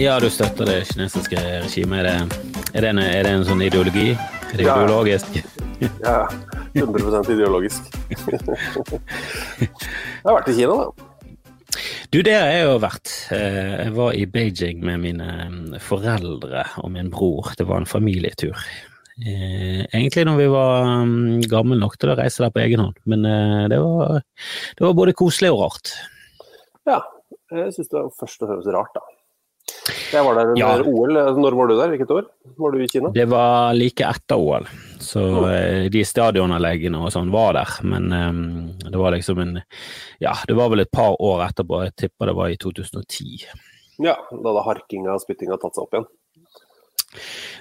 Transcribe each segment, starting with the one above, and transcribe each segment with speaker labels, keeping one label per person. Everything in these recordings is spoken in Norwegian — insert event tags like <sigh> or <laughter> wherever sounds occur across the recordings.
Speaker 1: Ja, du støtter det kinesiske regimet. Er det, er det, en, er det en sånn ideologi? Er det
Speaker 2: Ja.
Speaker 1: ideologisk? <laughs>
Speaker 2: Ja, 100 ideologisk. <laughs> jeg har vært i Kina, da.
Speaker 1: Du, det har jeg jo vært. Eh, Jeg var i Beijing med mine mm, foreldre og min bror. Det var en familietur. Eh, Egentlig når vi var gammel gamle nok til å reise der på egen hånd, men eh, det var, det var både koselig og rart.
Speaker 2: Ja, jeg syns det var først og fremst rart, da. Jeg var der under
Speaker 1: Ja.
Speaker 2: OL. Når var du der? Hvilket år? Var du i Kina?
Speaker 1: Det var like etter OL, så eh, de stadionanleggene og sånn var der. Men um, det var liksom en Ja, det var vel et par år etterpå. Jeg tipper det var i 2010.
Speaker 2: Ja, da hadde harkinga og spyttinga tatt seg opp igjen.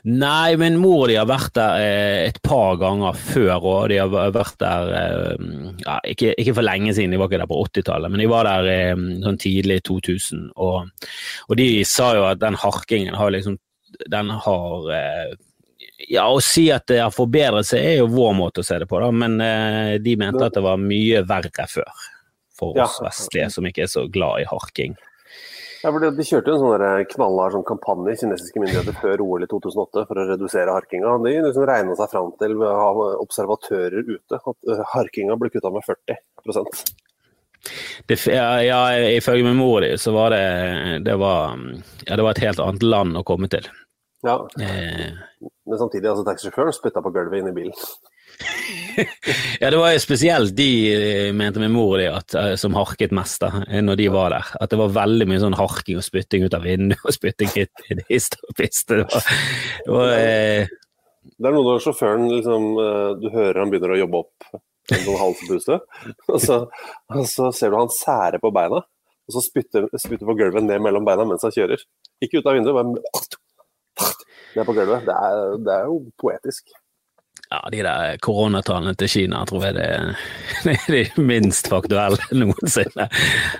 Speaker 1: Nei, min mor og de har vært der eh, et par ganger før, og de har vært der eh, ja, ikke, ikke for lenge siden, de var ikke der på 80-tallet, men de var der eh, sånn tidlig i 2000. Og, og de sa jo at den harkingen har liksom Den har Ja, å si at det har forbedret seg er jo vår måte å se det på, da, men de mente at det var mye verre før. For
Speaker 2: Ja.
Speaker 1: oss vestlige som ikke er så glad i harking.
Speaker 2: Ja, for De kjørte jo en sånn der knallhard sånn kampanje kinesiske myndigheter før OL i 2008 for å redusere harkinga. De liksom regna seg fram til ved å ha observatører ute at eh, harkinga ble kutta med 40
Speaker 1: Det, ja, ja, ifølge min mor så var det det var, ja, det var et helt annet land å komme til.
Speaker 2: Ja,
Speaker 1: Eh,
Speaker 2: Men samtidig, altså taxisjåføren spytta på gulvet inne i bilen.
Speaker 1: Ja, det var jo spesielt de, eh, mente min mor de, at, eh, som harket mest da, eh, når de var der. At det var veldig mye sånn harking og spytting ut av vinduet og spytting hit, og pist. Det var, det var eh,
Speaker 2: Det er noe når sjåføren liksom Du hører han begynner å jobbe opp en sånn halspute, <laughs> og, så- og så ser du han sære på beina, og så spytter, spytter på gulvet ned mellom beina mens han kjører. Ikke ut av vinduet, men ned på gulvet. Det er, det er jo poetisk.
Speaker 1: Ja, de der koronatallene til Kina tror jeg det, <laughs> det er de minst faktuelle <laughs> noensinne.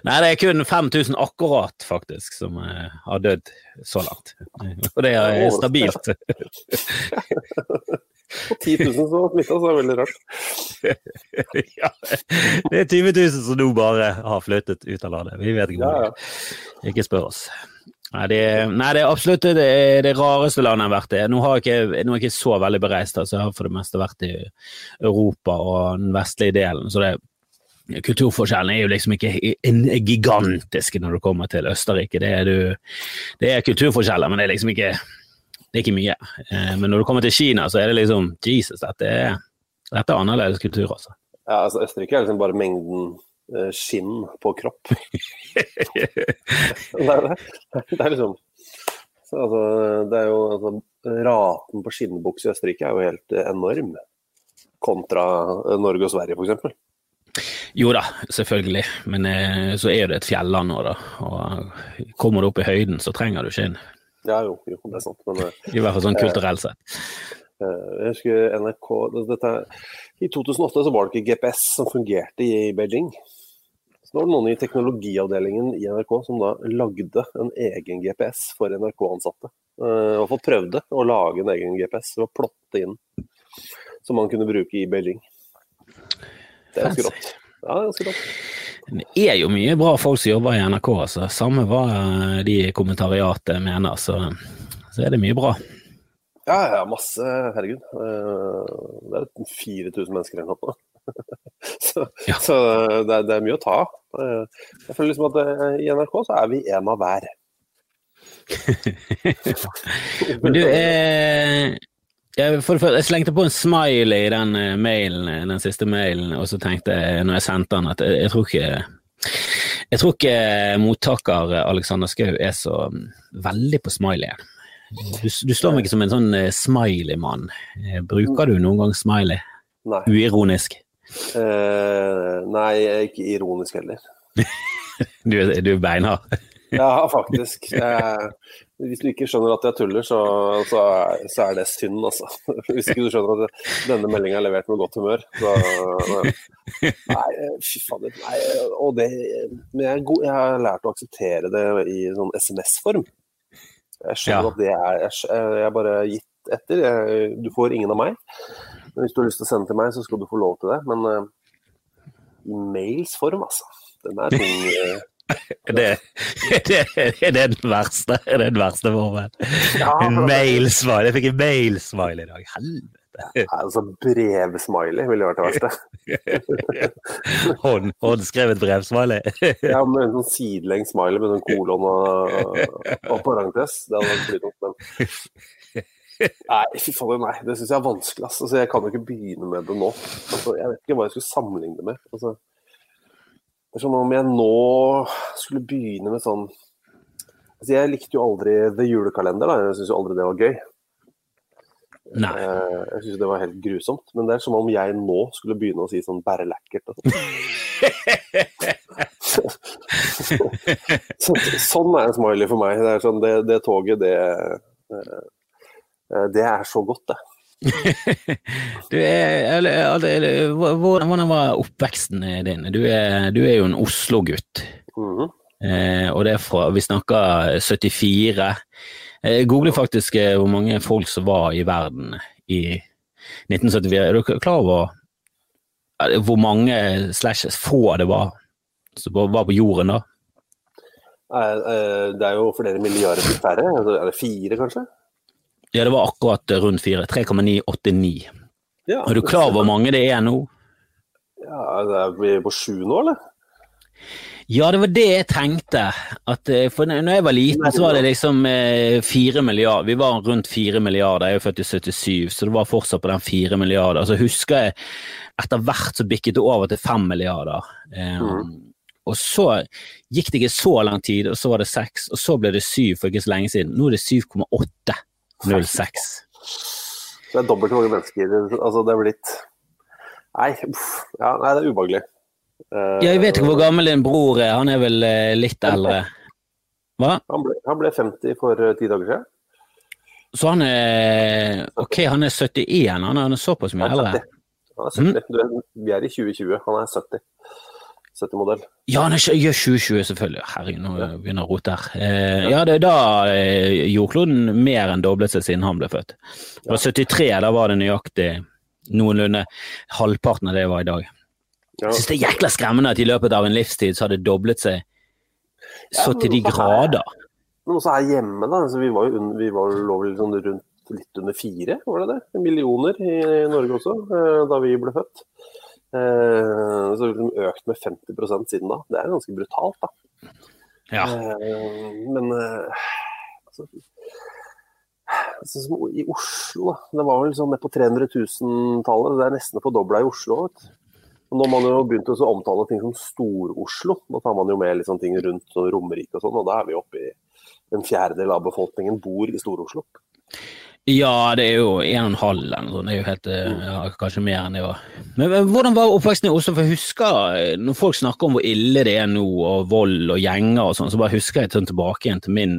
Speaker 1: Nei, det er kun 5000 akkurat, faktisk, som eh, har dødd så langt. Og det er stabilt.
Speaker 2: Og 10 000 som var smitta, så det er veldig rart. <laughs>
Speaker 1: ja, det er 20 000 som nå bare har flyttet ut av landet. Vi vet ikke hvor.
Speaker 2: ja.
Speaker 1: Ikke spør oss. Nei, det, nei, det er absolutt det, det rareste landet jeg har vært i. Nå har jeg ikke, nå er jeg ikke så veldig bereist, altså jeg har for det meste vært i Europa og den vestlige delen. så det Kulturforskjellen er jo liksom ikke gigantisk når du kommer til Østerrike. Det er, du, det er kulturforskjeller, men det er liksom ikke, det er ikke mye. Eh, Men når du kommer til Kina, så er det liksom Jesus, dette er, dette er annerledes kultur, altså.
Speaker 2: Ja, altså Østerrike er liksom bare mengden skinn på kropp. <laughs> Det er, det. er liksom så, altså, Det er jo altså, Raten på skinnbukse i Østerrike er jo helt eh, enorm. Kontra eh, Norge og Sverige, f.eks.
Speaker 1: Jo da, selvfølgelig, men eh, så er det et fjelland nå, da. Og kommer du opp i høyden, så trenger du skinn.
Speaker 2: Ja, jo, jo, det er sant. Men eh,
Speaker 1: I hvert fall sånn kulturelt sett.
Speaker 2: eh, jeg husker NRK dette, I 2008 så var det ikke GPS som fungerte i Beijing. Så nå var det noen i teknologiavdelingen i NRK som da lagde en egen GPS for NRK-ansatte. Og I hvert fall prøvde å lage en egen GPS og plotte inn, som man kunne bruke i Beijing. Det er ganske rått. Ja, det er.
Speaker 1: Det er jo mye bra folk som jobber i NRK, altså. Samme hva eh, de i kommentariatet mener, så, så er det mye bra.
Speaker 2: Ja, ja, masse. Herregud. Eh, Det er 4000 mennesker eller noe. <laughs> Så,
Speaker 1: Ja.
Speaker 2: så det, er, det er mye å ta av. Eh, Jeg føler liksom at eh, i NRK så er vi en av hver. <laughs>
Speaker 1: Men du, eh, jeg, for, jeg slengte på en smiley i den eh, mailen, eh, den siste mailen, og så tenkte jeg når jeg sendte den at jeg, jeg tror ikke jeg tror ikke mottaker eh, Alexander Schou er så mm, veldig på smiley. Du, du slår meg ikke som en sånn eh, smiley-mann. Eh, Bruker du noen gang smiley?
Speaker 2: Nei.
Speaker 1: Uironisk?
Speaker 2: Eh, nei, ikke ironisk heller. <laughs>
Speaker 1: Du, er- du er beinhard? <laughs>
Speaker 2: Ja, faktisk. Eh, hvis du ikke skjønner at jeg tuller, så, så, er, så er det synd, altså. <laughs> Hvis ikke du skjønner at denne meldinga er levert med godt humør, så Nei, fy fader. Nei, og det Men jeg god, jeg har lært å akseptere det i sånn SMS-form. Jeg skjønner
Speaker 1: Ja.
Speaker 2: at det er jeg, har jeg bare gitt etter. Jeg, du får ingen av meg. Men hvis du har lyst til å sende til meg, så skal du få lov til det. Men uh, i mails form, altså. Den er tung. <laughs> eh,
Speaker 1: Det, det, er den verste? Er den verste formen?
Speaker 2: Ja,
Speaker 1: En mail-smiley. Jeg fikk en mail-smiley i dag. Helvete.
Speaker 2: Nei, altså brevsmiley ville vært det verste. <laughs>
Speaker 1: Hånd, håndskrevet brevsmiley.
Speaker 2: Ja, med en sånn sidelengs smiley med sånn kolon og, og parentes. Det hadde vært flytende, men Nei, fy faen, nei. Det syns jeg er vanskelig. ass. Altså, jeg kan jo ikke begynne med det nå. Altså, jeg vet ikke hva jeg skulle sammenligne det med. Altså, det er som om jeg nå skulle begynne med sånn altså, Jeg likte jo aldri The Julekalender. da. Jeg syns jo aldri det var gøy.
Speaker 1: Nei.
Speaker 2: Eh, Jeg syns det var helt grusomt. Men det er som om jeg nå skulle begynne å si sånn bare lekkert. og <laughs> sånn. Så, sånn er en smiley for meg. Det, er sånn, det, det toget, det eh, Det er så godt, det. <laughs>
Speaker 1: Du er, eller, eller, hvordan, hvordan var oppveksten din? Du er, du er jo en Oslo-gutt.
Speaker 2: Mhm.
Speaker 1: Eh, og det er fra Vi snakker 74. Jeg googler faktisk eh, hvor mange folk som var i verden i 1974. Er du klar over eh, hvor mange slash få det var som var på jorden da?
Speaker 2: Eh, eh, Det er jo flere milliarder færre. eller Er det fire, kanskje?
Speaker 1: Ja, det var akkurat rundt fire. 3,989.
Speaker 2: Ja,
Speaker 1: Er du klar over hvor mange det er nå?
Speaker 2: Ja, det vi på sju nå, eller?
Speaker 1: Ja, det var det jeg tenkte. At, eh, for når jeg var liten, så var det liksom eh, milliarder. Vi var rundt fire milliarder. Jeg er født i 77, så det var fortsatt på den fire milliarder. Så husker jeg etter hvert så bikket det over til fem milliarder. Eh, Og så gikk det ikke så lang tid, og så var det seks, og så ble det syv for ikke så lenge siden. Nå er det 7,806.
Speaker 2: Så det er dobbelt så mange mennesker. Altså, det er blitt Nei, uff. Ja, nei, det er ubehagelig.
Speaker 1: Uh, jeg vet ikke hvor gammel din bror er, han er vel uh, litt eldre. Hva?
Speaker 2: Han ble, han ble 50 for eh, ti dager siden.
Speaker 1: Så han er Ok, han er 71, han er såpass mye
Speaker 2: Han er
Speaker 1: eldre.
Speaker 2: 70. Han er 70. Du, er- vi er i 2020, han er 70. 70-modell.
Speaker 1: Ja, ja, 2020, selvfølgelig. Herregud, nå begynner jeg å rote her. Eh, ja, det er da eh, jordkloden mer enn doblet seg siden han ble født. Det var 73, da var det nøyaktig noenlunde halvparten av det var i dag.
Speaker 2: Ja.
Speaker 1: Jeg synes det er jækla skremmende at i løpet av en livstid så har det doblet seg så til de grader.
Speaker 2: Men også her hjemme, da. Altså, vi var jo un, vi var, sånn rundt litt under fire, var det det? Millioner i, Norge også, eh, da vi ble født. Eh, så de økt med 50% siden da. Det er ganske brutalt, da.
Speaker 1: Ja.
Speaker 2: Eh, men eh, altså, altså, som I Oslo, da. Det var vel sånn ned på 300 000-tallet. Det er nesten fordobla i Oslo. Vet. du. Nå har man jo begynt å omtale ting som Stor-Oslo. Da tar man jo med liksom ting rundt sånn Romerike og sånn, og da er vi oppe i en fjerdedel av befolkningen bor i Stor-Oslo.
Speaker 1: Ja, det er jo en og en halv eller noe sånt. Det er jo helt, eh, ja, kanskje mer enn det var. Men, men hvordan var oppveksten i Oslo? For jeg husker eh, når folk snakker om hvor ille det er nå, og vold og gjenger og sånn, så bare husker jeg sånn tilbake igjen til min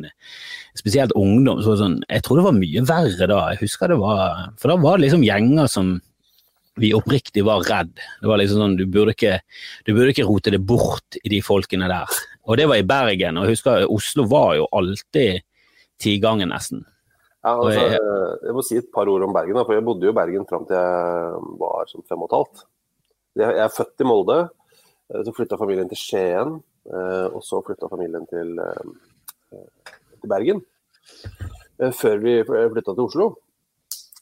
Speaker 1: spesielt ungdom. Så sånn, jeg tror det var mye verre da. Jeg husker det var For da var det liksom gjenger som vi oppriktig var redd. Det var liksom sånn, du burde ikke, du burde ikke rote det bort i de folkene der. Og det var i Bergen, og jeg husker Oslo var jo alltid tigangen nesten.
Speaker 2: Ja, altså,
Speaker 1: jeg-
Speaker 2: må si et par ord om Bergen, for jeg bodde jo i Bergen fram til jeg var sånn fem og et halvt. Jeg er født i Molde, eh, så flytta familien til Skien, eh, og så flytta familien til, eh, til Bergen. Før vi flytta til Oslo.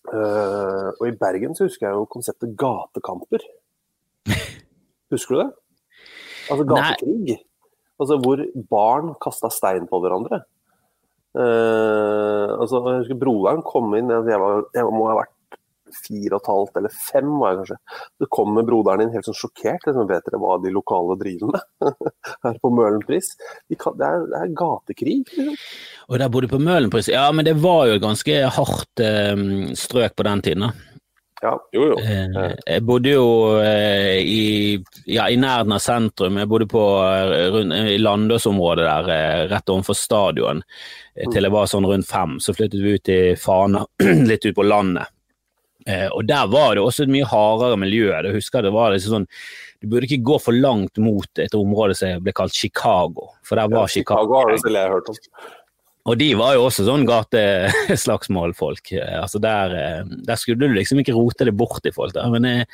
Speaker 2: Og i Bergen så husker jeg jo konseptet gatekamper. <laughs> Husker du det? Altså gatekrig. Altså hvor barn kasta stein på hverandre. Eh, altså, jeg husker Broderen kom inn jeg, var, jeg må ha vært fire og et halvt eller fem, var jeg kanskje. Så kommer broderen inn helt sånn sjokkert. Liksom, vet dere hva de lokale driver med <laughs> her på Møhlenpris? De det, er, det er gatekrig. Liksom.
Speaker 1: Og der bodde på Møhlenpris. Ja, men det var jo et ganske hardt eh, strøk på den tiden. da.
Speaker 2: Ja, jo, jo.
Speaker 1: Eh, jeg bodde jo eh, i, ja, i nærheten av sentrum. Jeg bodde på, eh, rundt, i Landåsområdet der, eh, rett overfor stadion, eh, til jeg var sånn rundt fem. Så flyttet vi ut til Fana, <clears throat> litt ut på landet. Eh, og der var det også et mye hardere miljø. Jeg husker det var liksom sånn Du burde ikke gå for langt mot et område som ble kalt Chicago, for der var
Speaker 2: Ja, Chicago har jo selv jeg hørt om.
Speaker 1: Og de var jo også sånn gateslagsmålfolk. <laughs> Altså der, eh, der skulle du liksom ikke rote det bort i folk. Der. Men jeg,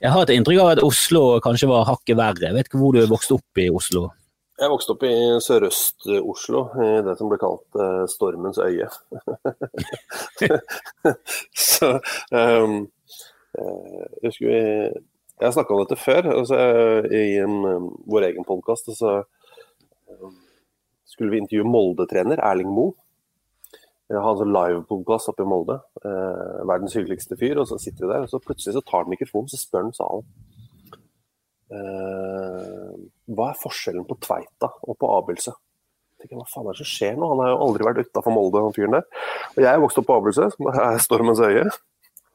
Speaker 1: jeg har et inntrykk av at Oslo kanskje var hakket verre. Jeg vet ikke hvor du vokste opp i Oslo.
Speaker 2: Jeg vokste opp i Sørøst-Oslo, i det som ble kalt uh, Stormens øye. <laughs> så um, jeg husker vi Jeg snakka om dette før, altså, i en, um, vår egen podkast. Så um, skulle vi intervjue Molde-trener Erling Moe. Han som livepodkast oppe i Molde. Eh, verdens hyggeligste fyr. Og så sitter vi der, og så plutselig så tar han mikrofonen, så spør han salen. Eh, hva er forskjellen på Tveita og på Abelse? Jeg hva faen er det som skjer nå? Han har jo aldri vært utafor Molde, han fyren der. Og jeg er vokst opp på Abelse, som er Stormens øye.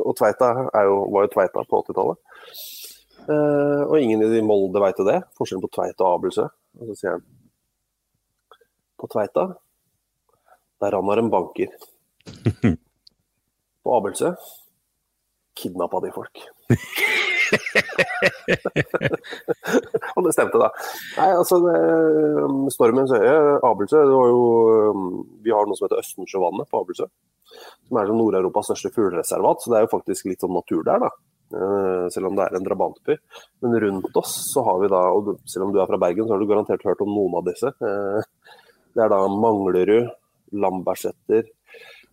Speaker 2: Og Tveita jo, var jo Tveita på 80-tallet. Uh, eh, og ingen i Molde veit det. Forskjellen på Tveita og Abelse. Og så sier han På Tveita, der han har en banker. <laughs> På Abelsø kidnappa de folk. <laughs> og det stemte, da. Nei, altså, det, um, Stormens øye, Abelsø, det var jo um, Vi har noe som heter Østensjøvannet på Abelsø. Som er Nord-Europas største fuglereservat, så det er jo faktisk litt sånn natur der, da. Uh, selv om det er en drabantby. Men rundt oss så har vi da, og selv om du er fra Bergen, så har du garantert hørt om noen av disse. Det er da Manglerud, Lambertseter,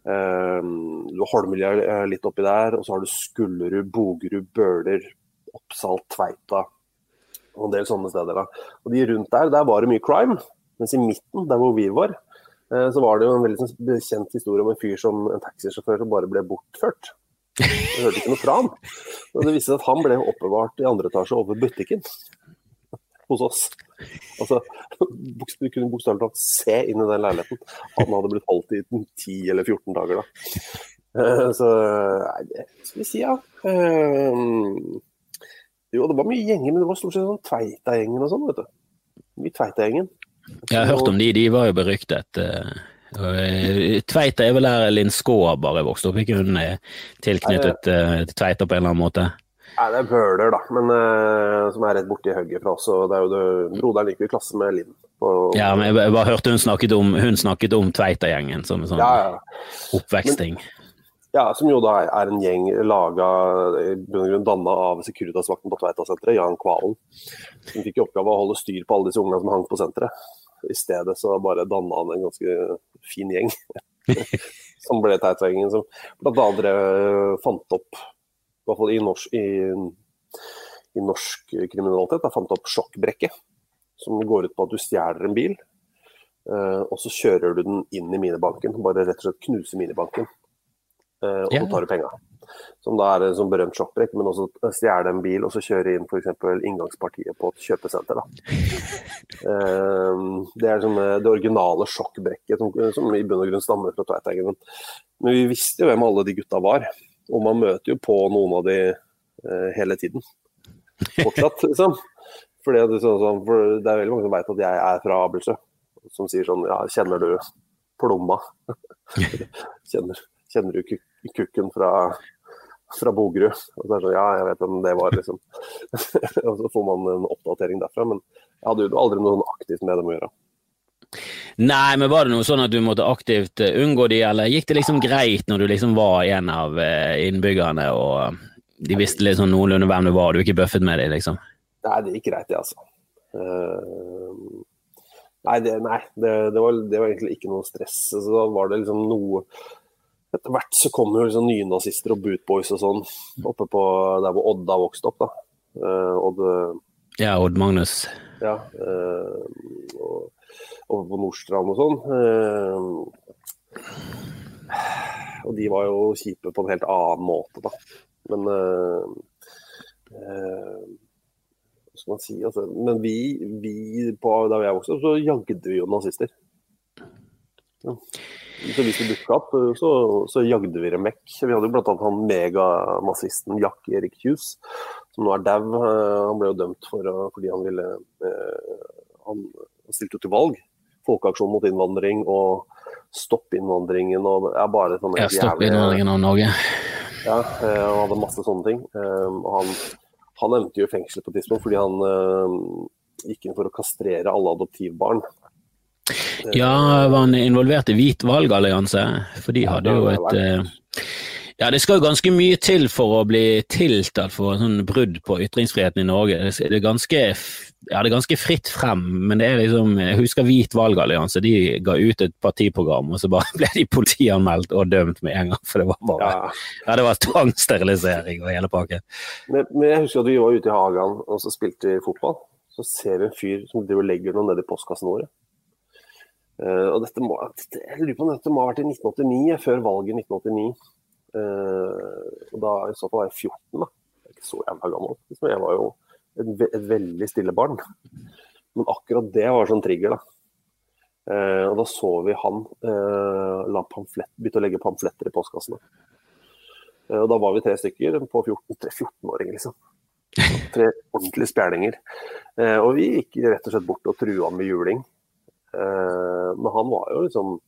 Speaker 2: Um, Holmlia litt oppi der, og så har du Skullerud, Bogerud, Bøler, Oppsal, Tveita og en del sånne steder. da. Og de rundt der, der var det mye crime. Mens i midten, der hvor vi var, eh, så var det jo en veldig sånn kjent historie om en fyr som en taxisjåfør som bare ble bortført. Jeg hørte ikke noe fra han. Men det viste seg at han ble oppbevart i andre etasje over butikken hos oss. Altså, du kunne bokstavelig talt se inn i den leiligheten. Han hadde blitt holdt i 10 eller 14 dager da. Eh, så nei, det skal vi si, ja. Eh, jo, det var mye gjenger, men det var stort sett sånn Tveita-gjengen og sånn, vet du. Mye Tveita-gjengen.
Speaker 1: Jeg har hørt om de, de var jo beryktet. Uh, Tveita er vel der Linn Skåber vokste opp, ikke hun er tilknyttet Tveita på en eller annen måte?
Speaker 2: Nei, det er Bøhler, da, men, uh, som er rett borti hugget fra oss. og det er jo det, Broderen gikk jo i klasse med Linn.
Speaker 1: Ja, men jeg bare hørte hun snakket om, hun snakket om Tveita-gjengen som en sånn ja, ja. oppveksting. Men,
Speaker 2: ja, som jo da er en gjeng laga danna av Securitas-vakten på Tveita-senteret, Jan Kvalen. Som fikk i oppgave å holde styr på alle disse ungene som hang på senteret. I stedet så bare danna han en ganske fin gjeng. <laughs> som ble Tveita-gjengen, som bl.a. fant opp, i hvert fall i norsk, i, i norsk kriminalitet, da, fant opp sjokkbrekket. Som går ut på at du stjeler en bil, uh, og så kjører du den inn i minibanken. Bare rett og slett knuser minibanken. uh, og så tar du penga. Som da er en sånn berømt sjokkbrekk, men også stjele en bil og så kjøre inn f.eks. inngangspartiet på et kjøpesenter. <laughs> Eh, det er som, det originale sjokkbrekket som, som, i bunn og grunn stammer fra Tveiteggen. Men vi visste jo hvem alle de gutta var, og man møter jo på noen av de eh, hele tiden. Fortsatt, <laughs> liksom. Fordi det, sånn, for det er veldig mange som veit at jeg er fra Abelsø, som sier sånn Ja, kjenner du plomma? <laughs> kjenner, kjenner du kukken fra, fra Bogerud. Og så er det sånn, ja, jeg vet hvem det var, liksom. <laughs> og så får man en oppdatering derfra. Men jeg hadde jo aldri noe sånn aktivt med dem å gjøre.
Speaker 1: Nei, men var det noe sånn at du måtte aktivt eh, unngå de, eller gikk det liksom greit når du liksom var en av eh, innbyggerne og de visste liksom noenlunde hvem du var, og du ikke bøffet med dem, liksom?
Speaker 2: Nei, det gikk greit, det, altså. Uh, nei, det, nei det, det, var, det, var, egentlig ikke noe stress. Så da var det liksom noe etter hvert så kom jo liksom nynazister og bootboys og sånn oppe på der hvor Odda vokste opp. da. Uh, Odd,
Speaker 1: ja, Odd Magnus.
Speaker 2: Ja, uh, og oppe på Nordstrand og sånn. Uh, og de var jo kjipe på en helt annen måte, da. Men hva skal man si? Altså, men vi, vi på, da jeg vokste opp, så jagde vi jo nazister. Ja. Så hvis de dukka opp, så, så jagde vi dem vekk. Vi hadde jo bl.a. han meganazisten Jack Erik Hughes, som nå er dau. Han ble jo dømt for, fordi han ville eh, Han stilte jo til valg. Folkeaksjon mot innvandring og stopp innvandringen og ja, bare sånne
Speaker 1: Ja, stopp innvandringen av Norge.
Speaker 2: Ja, og han hadde masse sånne ting. Eh, og han, han endte jo i fengsel på et tidspunkt fordi han gikk inn for å kastrere alle adoptivbarn.
Speaker 1: Ja, var han involvert i Hvit valgallianse? For de hadde jo et eh, Ja, det skal jo ganske mye til for å bli tiltalt for sånn brudd på ytringsfriheten i Norge. Det er ganske ja, det er ganske fritt frem, men det er liksom Jeg husker Hvit valgallianse, de ga ut et partiprogram, og så bare <laughs> ble de politianmeldt og dømt med en gang. For det var bare
Speaker 2: Ja.
Speaker 1: Ja, det var tvangssterilisering og hele pakken.
Speaker 2: Men, men jeg husker at vi var ute i hagen og så spilte vi fotball. Så ser vi en fyr som driver og legger noe ned i postkassen vår. Uh, og dette må, jeg lurer på om dette må ha vært i 1989, før valget i 1989. Uh, og da i så fall var jeg 14, da. Jeg er ikke så jævla gammel. liksom. Jeg var jo et, et veldig stille barn. Men akkurat det var sånn trigger, da. Eh, og da så vi han eh, pamflett, begynte å legge pamfletter i postkassene. Eh, og da var vi tre stykker på 14-14-åringer, liksom. Tre ordentlige spjælinger. Eh, og vi gikk rett og slett bort og trua han med juling. Eh, men han var jo liksom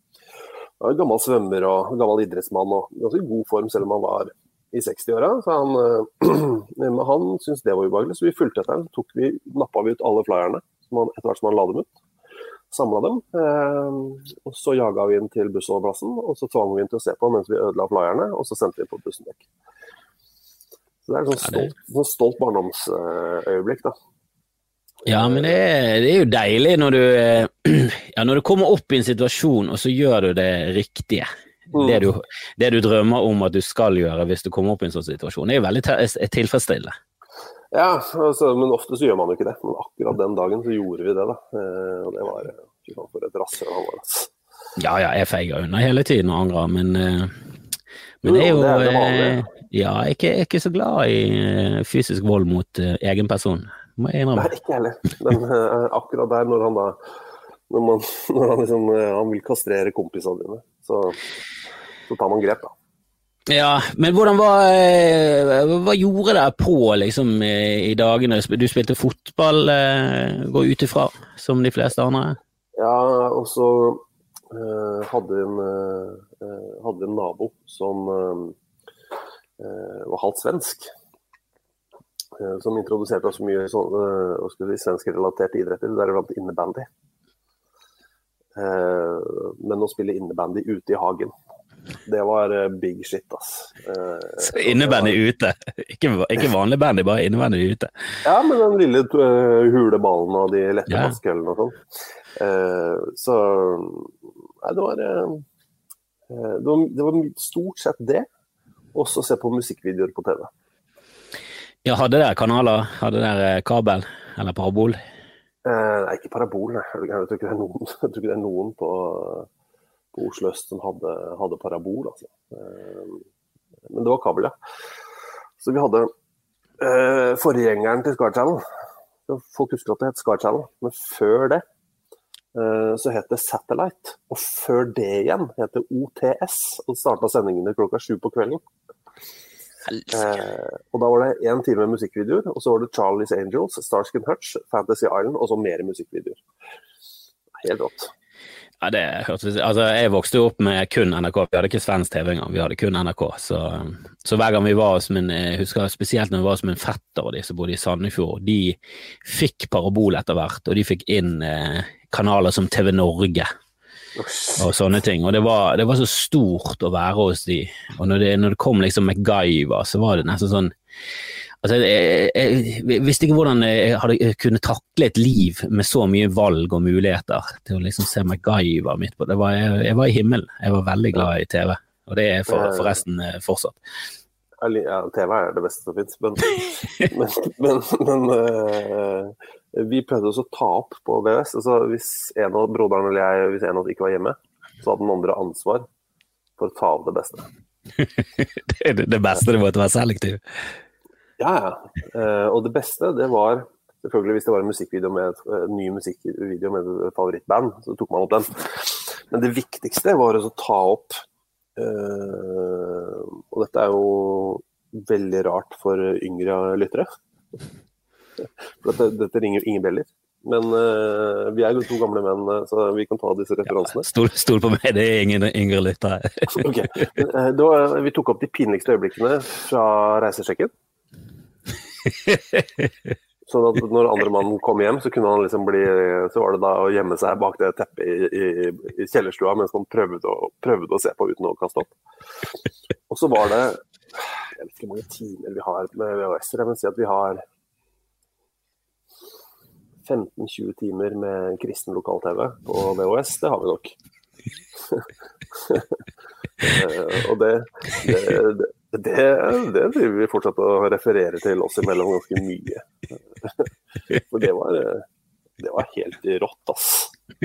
Speaker 2: var gammel svømmer og gammel idrettsmann og ganske god form selv om han var i 60-åra. Så han, eh, <clears throat> han syntes det var ubehagelig, så vi fulgte etter ham. Så vi, nappa vi ut alle flyerne som han, etter hvert som han la dem ut. Samla dem. Eh, og så jaga vi inn til bussholdeplassen, og så tvang vi inn til å se på mens vi ødela flyerne, og så sendte vi på bussen vekk. Så det er et sånn stolt, sånn stolt barndomsøyeblikk, da.
Speaker 1: Ja, men det er, det er jo deilig når du eh, <clears throat> Ja, når du kommer opp i en situasjon, og så gjør du det riktige.
Speaker 2: Mm.
Speaker 1: Det, du, det du drømmer om at du skal gjøre hvis du kommer opp i en sånn situasjon, er jo veldig tilfredsstillende.
Speaker 2: Ja, altså, men ofte så gjør man jo ikke det. Men akkurat den dagen så gjorde vi det, da. Eh, og det var eh, Fy faen, for et rasshøl han var, altså.
Speaker 1: Ja, ja, jeg feiger unna hele tiden og angrer, men eh, men det er jo
Speaker 2: det er det
Speaker 1: Ja, jeg er ikke, jeg er ikke så glad i fysisk vold mot egen person, må jeg innrømme.
Speaker 2: Nei, ikke heller. Men akkurat der, når han da Når, man, <laughs> når han liksom Han vil kastrere kompisene dine, så, så tar man grep, da.
Speaker 1: Ja, men hvordan var eh, Hva gjorde dere på liksom eh, i dagene? Du spilte fotball, eh, går ut ifra, som de fleste andre?
Speaker 2: Ja, og så uh, hadde en, uh, hadde en nabo som eh, var halvt svensk. som introduserte oss mye så, si, svenskrelaterte idretter, deriblant innebandy. Men å spille innebandy ute i hagen, det var eh, big shit, ass. Eh,
Speaker 1: Så Innebandy ute, <laughs> ikke, ikke vanlig bandy, bare innebandy ute.
Speaker 2: Ja, med den lille huleballen hule ballen og de lette
Speaker 1: Ja.
Speaker 2: maskekøllene og sånn. Eh, så Nei, det var, eh, eh, det var Det var stort sett det. Og så se på musikkvideoer på TV.
Speaker 1: Ja, hadde dere kanaler? Hadde dere kabel eller parabol?
Speaker 2: Eh, nei, ikke parabol, nei. Jeg tror ikke det er noen, <laughs> jeg tror ikke det er noen på Oslo øst som hadde, hadde parabol, altså. Eh, men det var kabel, ja. Så vi hadde eh, forgjengeren til Scar Channel. Folk husker at det het Scar Channel, men før det eh, så het det Satellite. Og før det igjen het det OTS, og starta sendingene klokka sju på kvelden. Eh, og da var det én time med musikkvideoer, og så var det Charlie's Angels, Starskin Hutch, Fantasy Island og så mer musikkvideoer. Helt rått.
Speaker 1: Ja, det hørtes Altså, jeg vokste jo opp med kun NRK. Vi hadde ikke svensk TV engang, vi hadde kun NRK. Så, så hver gang vi var hos min Jeg husker spesielt når vi var hos min fetter og de som bodde i Sandefjord. De fikk parabol etter hvert, og de fikk inn eh, kanaler som TV Norge og sånne ting. Og det var, det var så stort å være hos de. Og når det, når det kom liksom MacGyver, så var det nesten sånn Altså, jeg, jeg, jeg visste ikke hvordan jeg hadde kunne takle et liv med så mye valg og muligheter til å liksom se MacGyver midt på. Det var, jeg, var i himmelen. Jeg var veldig glad i TV, og det er for, forresten eh, fortsatt.
Speaker 2: Ja, TV er det beste som fins, men, <laughs> men, men, men eh, vi prøvde også å ta opp på VHS. Altså, hvis en av broderen eller jeg hvis en av oss ikke var hjemme, så hadde den andre ansvar for å ta av det beste. <laughs>
Speaker 1: Det, det beste det måtte være selektiv.
Speaker 2: Ja, ja. Eh, og det beste, det var selvfølgelig hvis det var en musikkvideo med en ny musikkvideo med et favorittband, så tok man opp den. Men det viktigste var å ta opp eh, Og dette er jo veldig rart for yngre lyttere. For dette, dette ringer jo ingen bjeller. Men uh, vi er jo to gamle menn, eh, så vi kan ta disse referansene.
Speaker 1: Stol, stol på meg, det er ingen yngre lyttere. <laughs>
Speaker 2: okay. Eh, da, vi tok opp de pinligste øyeblikkene fra reisesjekken. <laughs> Sånn at når andre mann kom hjem, så kunne han liksom bli Så var det da å gjemme seg bak det teppet i, i, i kjellerstua mens man prøvde å, prøvde å se på uten å kaste opp. Og så var det Jeg vet ikke hvor mange timer vi har med VHS-er, vil si at vi har 15-20 timer med kristen lokal-TV på VHS, det har vi nok. <laughs> Eh, og det, det, det, det, det driver vi fortsatt å referere til oss imellom ganske mye. <laughs> For det var, det var helt rått, ass. <laughs>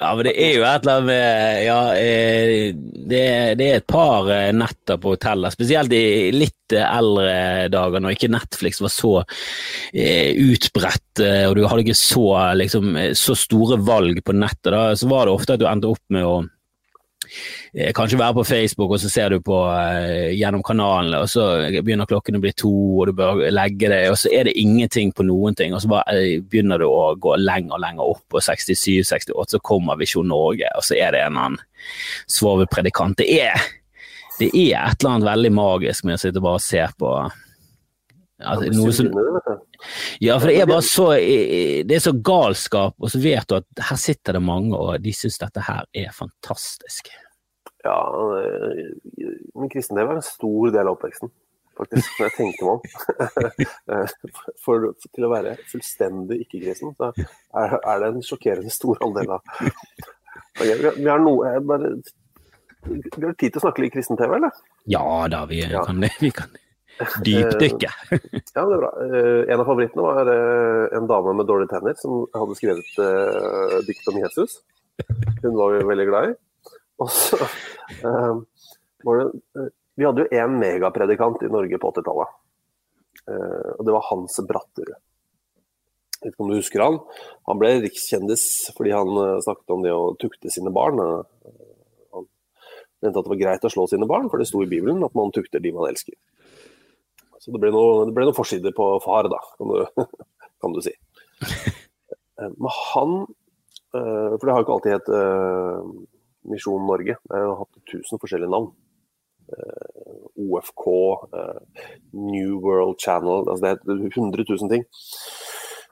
Speaker 1: ja, men det er jo et eller annet med Ja, eh, det, det er et par eh, netter på hotellet, spesielt i litt eldre dager, når ikke Netflix var så eh, utbredt, og du hadde ikke så, liksom, så store valg på nettet. Da, så var det ofte at du endte opp med å Eh, kanskje være på Facebook, og så ser du på uh, gjennom kanalene, og så begynner klokken å bli to, og du bør legge deg, og så er det ingenting på noen ting, og så bare, uh, begynner du å gå lenger og lenger opp på 67-68, så kommer Visjon Norge, og så er det en annen svovelpredikant. Det er, det er et eller annet veldig magisk med å sitte og bare se på Altså, som, ja, for det er bare så Det er så galskap, og så vet du at her sitter det mange, og de syns dette her er fantastisk.
Speaker 2: Ja, min kristendel var en stor del av oppveksten, faktisk, når jeg tenker meg om. <laughs> For til å være fullstendig ikke-kristen, så er det en sjokkerende stor andel av Vi har noe bare, Vi har tid til å snakke litt kristen-TV, eller?
Speaker 1: Ja da, vi kan. Vi kan det. Dypdykke.
Speaker 2: ja, det er bra. Eh, en av favorittene var eh, en dame med dårlige tenner som hadde skrevet dikt om Jesus. Hun var vi veldig glad i. Og så var det Vi hadde jo én megapredikant i Norge på 80-tallet. Uh, og det var Hans Bratterud. Jeg vet ikke om du husker han. Han ble rikskjendis fordi han snakket om det å tukte sine barn. Han mente at det var greit å slå sine barn, for det sto i Bibelen at man tukter de man elsker. Så det ble noen noe forsider på far, da, kan du, <laughs> kan du si. <laughs> Eh, men han eh, For det har jo ikke alltid hett uh, Misjon Norge. Det har hatt tusen forskjellige navn. OFK, New World Channel altså Det er 100 000 ting.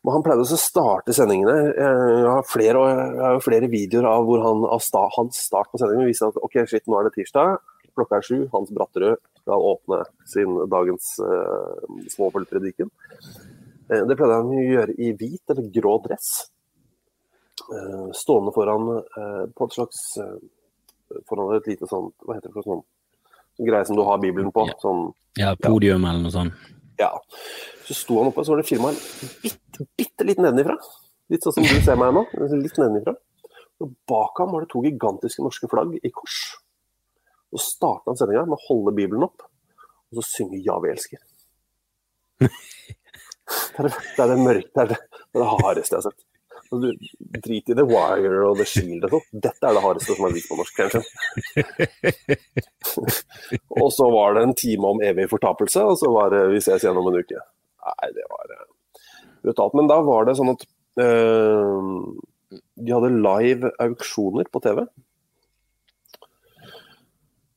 Speaker 2: Men han pleide å starte sendingene. Jeg har flere, jeg har flere videoer av hvor han, av sta, hans start på sendingen viser at ok, shit, nå er det tirsdag, klokka er sju, Hans Bratterød skal åpne sin dagens eh, småfuglprediken. Eh, det pleide han å gjøre i hvit eller grå dress. Eh, stående foran eh, på et slags Foran et lite sånt Hva heter det for sånn, greie som du har Bibelen på? Sånn,
Speaker 1: ja, podium ja. eller noe sånt.
Speaker 2: Ja. Så sto han oppe, og så var det firmaet bitte, bitte litt nedenifra. Litt sånn som du ser meg nå. Litt nedenifra. Og bak ham var det to gigantiske norske flagg i kors. Så starter han sendinga med å holde Bibelen opp, og så synge 'Ja, vi elsker'. Det er det, det, er det mørke, det er det, det, er det hardeste jeg har sett. Du, drit i The Wire og The Shield og sånt. Dette er det hardeste som er vist på norsk fjernsyn. <laughs> og så var det en time om evig fortapelse, og så var det 'Vi ses igjen om en uke'. Nei, det var uh, brutalt. Men da var det sånn at øh, de hadde live auksjoner på TV.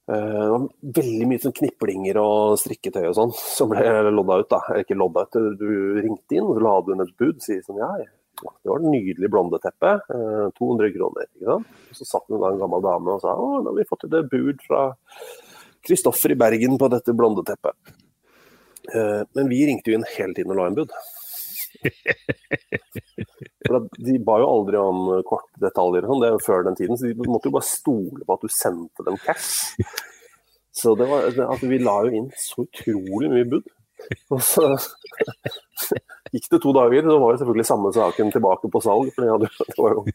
Speaker 2: Eh, det var veldig mye sånn kniplinger og strikketøy og sånn som ble lodda ut. da. Ikke lodda ut, du ringte inn la du inn et bud. Sier sånn ja, det var et nydelig blondeteppe. 200 eh, kroner. ikke sant? Og Så satt det en gammel dame og sa å, da har vi fått et bud fra Kristoffer i Bergen på dette blondeteppet. Eh, men vi ringte jo inn hele tiden og la inn bud. De ba jo aldri om kortdetaljer og sånn, det er jo før den tiden, så de måtte jo bare stole på at du sendte dem cash. Så det var, altså, vi la jo inn så utrolig mye bud. Og så <laughs> gikk det to dager, så var jo selvfølgelig samme saken tilbake på salg. For hadde, det var jo,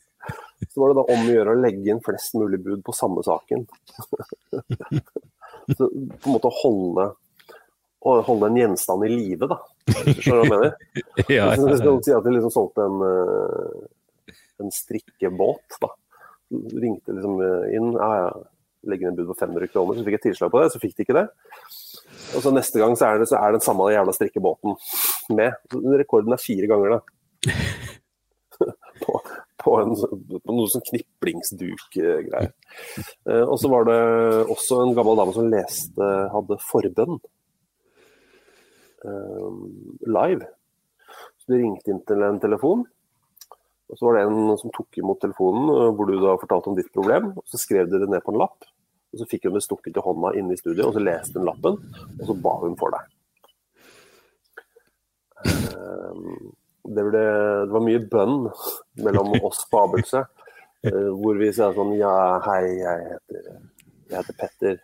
Speaker 2: så var det da om å gjøre å legge inn flest mulig bud på samme saken. <laughs> Så på en måte holde å holde en gjenstand i live, da. Skjønner du hva jeg mener? <laughs> ja, ja, ja. Si at de liksom solgte en, eh, en strikkebåt, da. Ringte liksom eh, inn. Ja, ja, legge inn bud på 500 kroner, så fikk jeg tilslag på det. Så fikk de ikke det. Og så neste gang så er det, så er den samme jævla strikkebåten med. Rekorden er fire ganger, da. <laughs> på, på, en, på noe sånn kniplingsduk-greier. Eh, og så var det også en gammel dame som leste, hadde forbønn. Eh, live. Så du ringte inn til en telefon, og så var det en som tok imot telefonen eh, hvor du da fortalte om ditt problem. og Så skrev de det ned på en lapp, og så fikk hun det stukket i hånda inne i studio, og så leste hun lappen, og så ba hun for deg. Eh, det, ble, det var mye bønn mellom oss på Abelse. hvor vi sa sånn Ja, hei, jeg heter, jeg heter Petter.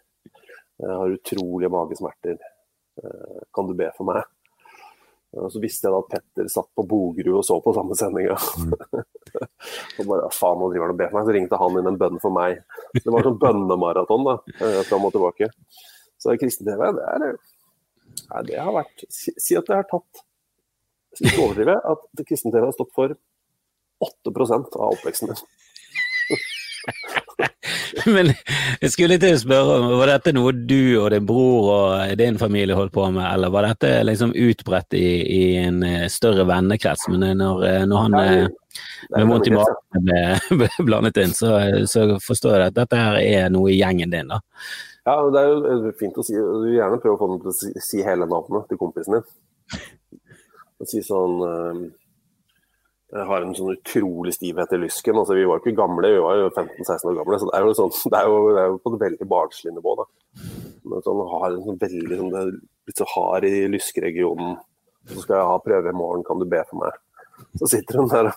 Speaker 2: Jeg har utrolige magesmerter. Eh, Kan du be for meg? Og så visste jeg da at Petter satt på Bogerud og så på samme sendinga. <laughs> og bare faen, nå driver han og ber for meg. Så ringte han inn en bønn for meg. Det var sånn bønnemaraton da, eh, fram og tilbake. Så kristen-TV, det er Nei, det har vært Si, si at det har tatt Ikke overdrive at kristen-TV har stått for 8 av oppveksten min. <laughs> <laughs>
Speaker 1: Men jeg skulle til å spørre, om, var dette noe du og din bror og din familie holdt på med, eller var dette liksom utbredt i, i en eh, større vennekrets? Men når, eh, når han
Speaker 2: Nei,
Speaker 1: eh, med vondt i magen ble, <laughs> ble blandet inn, så, så forstår jeg at dette her er noe i gjengen din, da.
Speaker 2: Ja, det er jo eh, fint å si. Du vil gjerne prøve å få dem til å si, si hele navnet til kompisen din. <laughs> Og si sånn eh, har en sånn utrolig stivhet i lysken. Altså, vi var jo ikke gamle, vi var jo 15-16 år gamle. Så det er jo, sånn, <laughs> det er jo, det er jo på et veldig barnslig nivå. da. Men sånn, har en sånn veldig sånn, det er litt så hard i lyskeregionen. Så skal jeg ha prøve i morgen, kan du be for meg? Så sitter hun der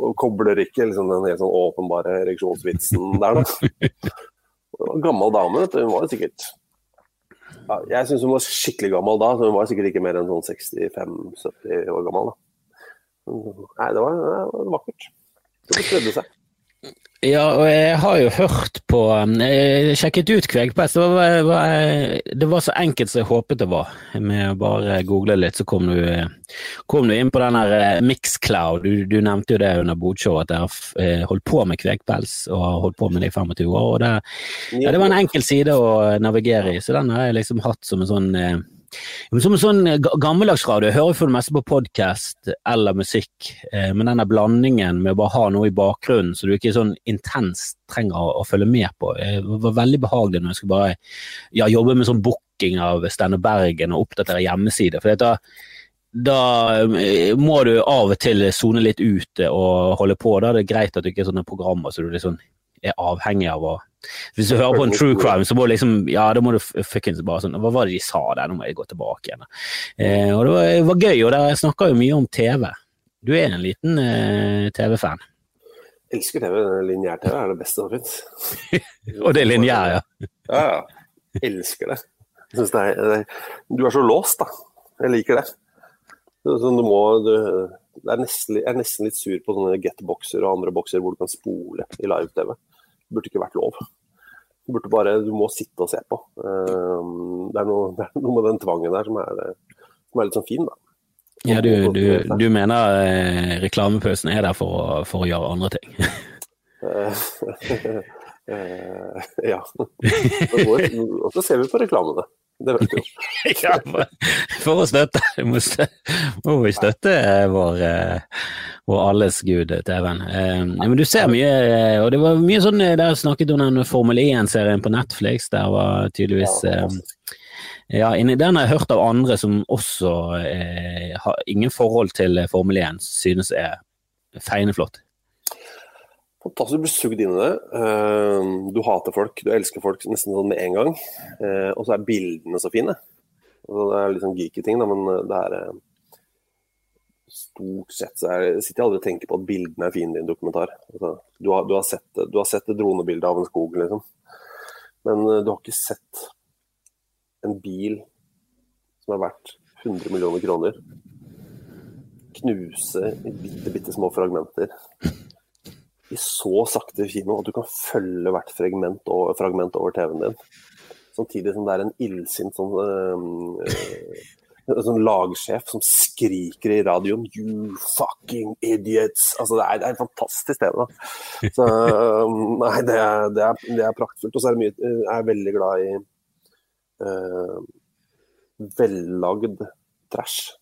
Speaker 2: og kobler ikke liksom, den helt sånn åpenbare ereksjonsvitsen der. da. Gammel dame, vet du. Hun var jo sikkert ja, Jeg syns hun var skikkelig gammel da, så hun var sikkert ikke mer enn sånn 65-70 år gammel. da. Nei, det var, det var vakkert. Det spredde seg.
Speaker 1: Ja, og jeg har jo hørt på Jeg sjekket ut Kvegpest. Det var, det var så enkelt som jeg håpet det var. Med å bare google litt, så kom du, kom du inn på den her eh, Mixcloud. Du, du nevnte jo det under Bodshow, at dere har holdt på med kvegpels og har holdt på med det i 25 år. og det, ja, det var en enkel side å navigere i, så den har jeg liksom hatt som en sånn eh, som en sånn ga- gammeldags radio. Jeg hører for det meste på podkast eller musikk, eh, men denne blandingen med å bare ha noe i bakgrunnen så du ikke sånn intenst trenger å, følge med på, det var veldig behagelig når jeg skulle bare ja, jobbe med sånn booking av Steinar Bergen og oppdatere hjemmesider. For da, da eh, må du av og til sone litt ut eh, og holde på. Da er det greit at du ikke er sånne programmer så du liksom er avhengig av å Hvis du hører på en true crime, så må du liksom Ja, da må du fuckings bare sånn Hva var det de sa der? Nå må jeg gå tilbake igjen. Eh, og det var, det var gøy, og der snakker jo mye om TV. Du er en liten eh, TV-fan.
Speaker 2: Elsker TV. Lineær-TV er det beste som fins. <laughs>
Speaker 1: Og det er lineær, ja.
Speaker 2: Ja, ja. Elsker det. Synes det er, det du er så låst, da. Jeg liker det. Så du må, du, er nesten, jeg er nesten litt sur på sånne get-bokser og andre bokser hvor du kan spole i live-TV. Burde ikke vært lov. Du, burde bare, du må sitte og se på. Um, Det er noe, <laughs> det er noe med den tvangen der som er, som er litt sånn fin, da.
Speaker 1: ja du, du, du mener eh, reklamepausen er der for å, for å gjøre andre ting? <laughs> <laughs>
Speaker 2: Eh, <laughs> ja. Og så ser vi på reklamene. Det vet du jo. <laughs>
Speaker 1: ja, for, å støtte må, vi støtte eh, vår, eh, vår alles gud, TV-en. Eh, men du ser mye, og det var mye sånn Der snakket om den Formel 1-serien på Netflix. Der var tydeligvis
Speaker 2: Ja,
Speaker 1: den har jeg hørt av andre som også har ingen forhold til Formel 1, synes er feiende flott.
Speaker 2: Fantastisk, du blir sugd inn i det. Eh, Du hater folk, du elsker folk nesten sånn med en gang. Eh, Og så er bildene så fine. Altså, det er litt sånn geeky ting, da, men eh, det er eh, Stort sett så er, sitter jeg aldri og tenker på at bildene er fine i en dokumentar. Altså, du, har, du, har sett, du har sett et dronebilde av en skog, liksom. Men du har ikke sett en bil som er verdt 100 millioner kroner knuse i bitte, bitte små fragmenter i så sakte kino at du kan følge hvert fragment over, fragment over TV-en din. Samtidig som det er en illsint sånn, øh, øh, sånn lagsjef som skriker i radioen 'You fucking idiots'. Altså, det er, det er en fantastisk TV. da. Så, øh, nei, det er, det, er, det er praktfullt. Og så er mye Jeg er veldig glad i vellagd trash.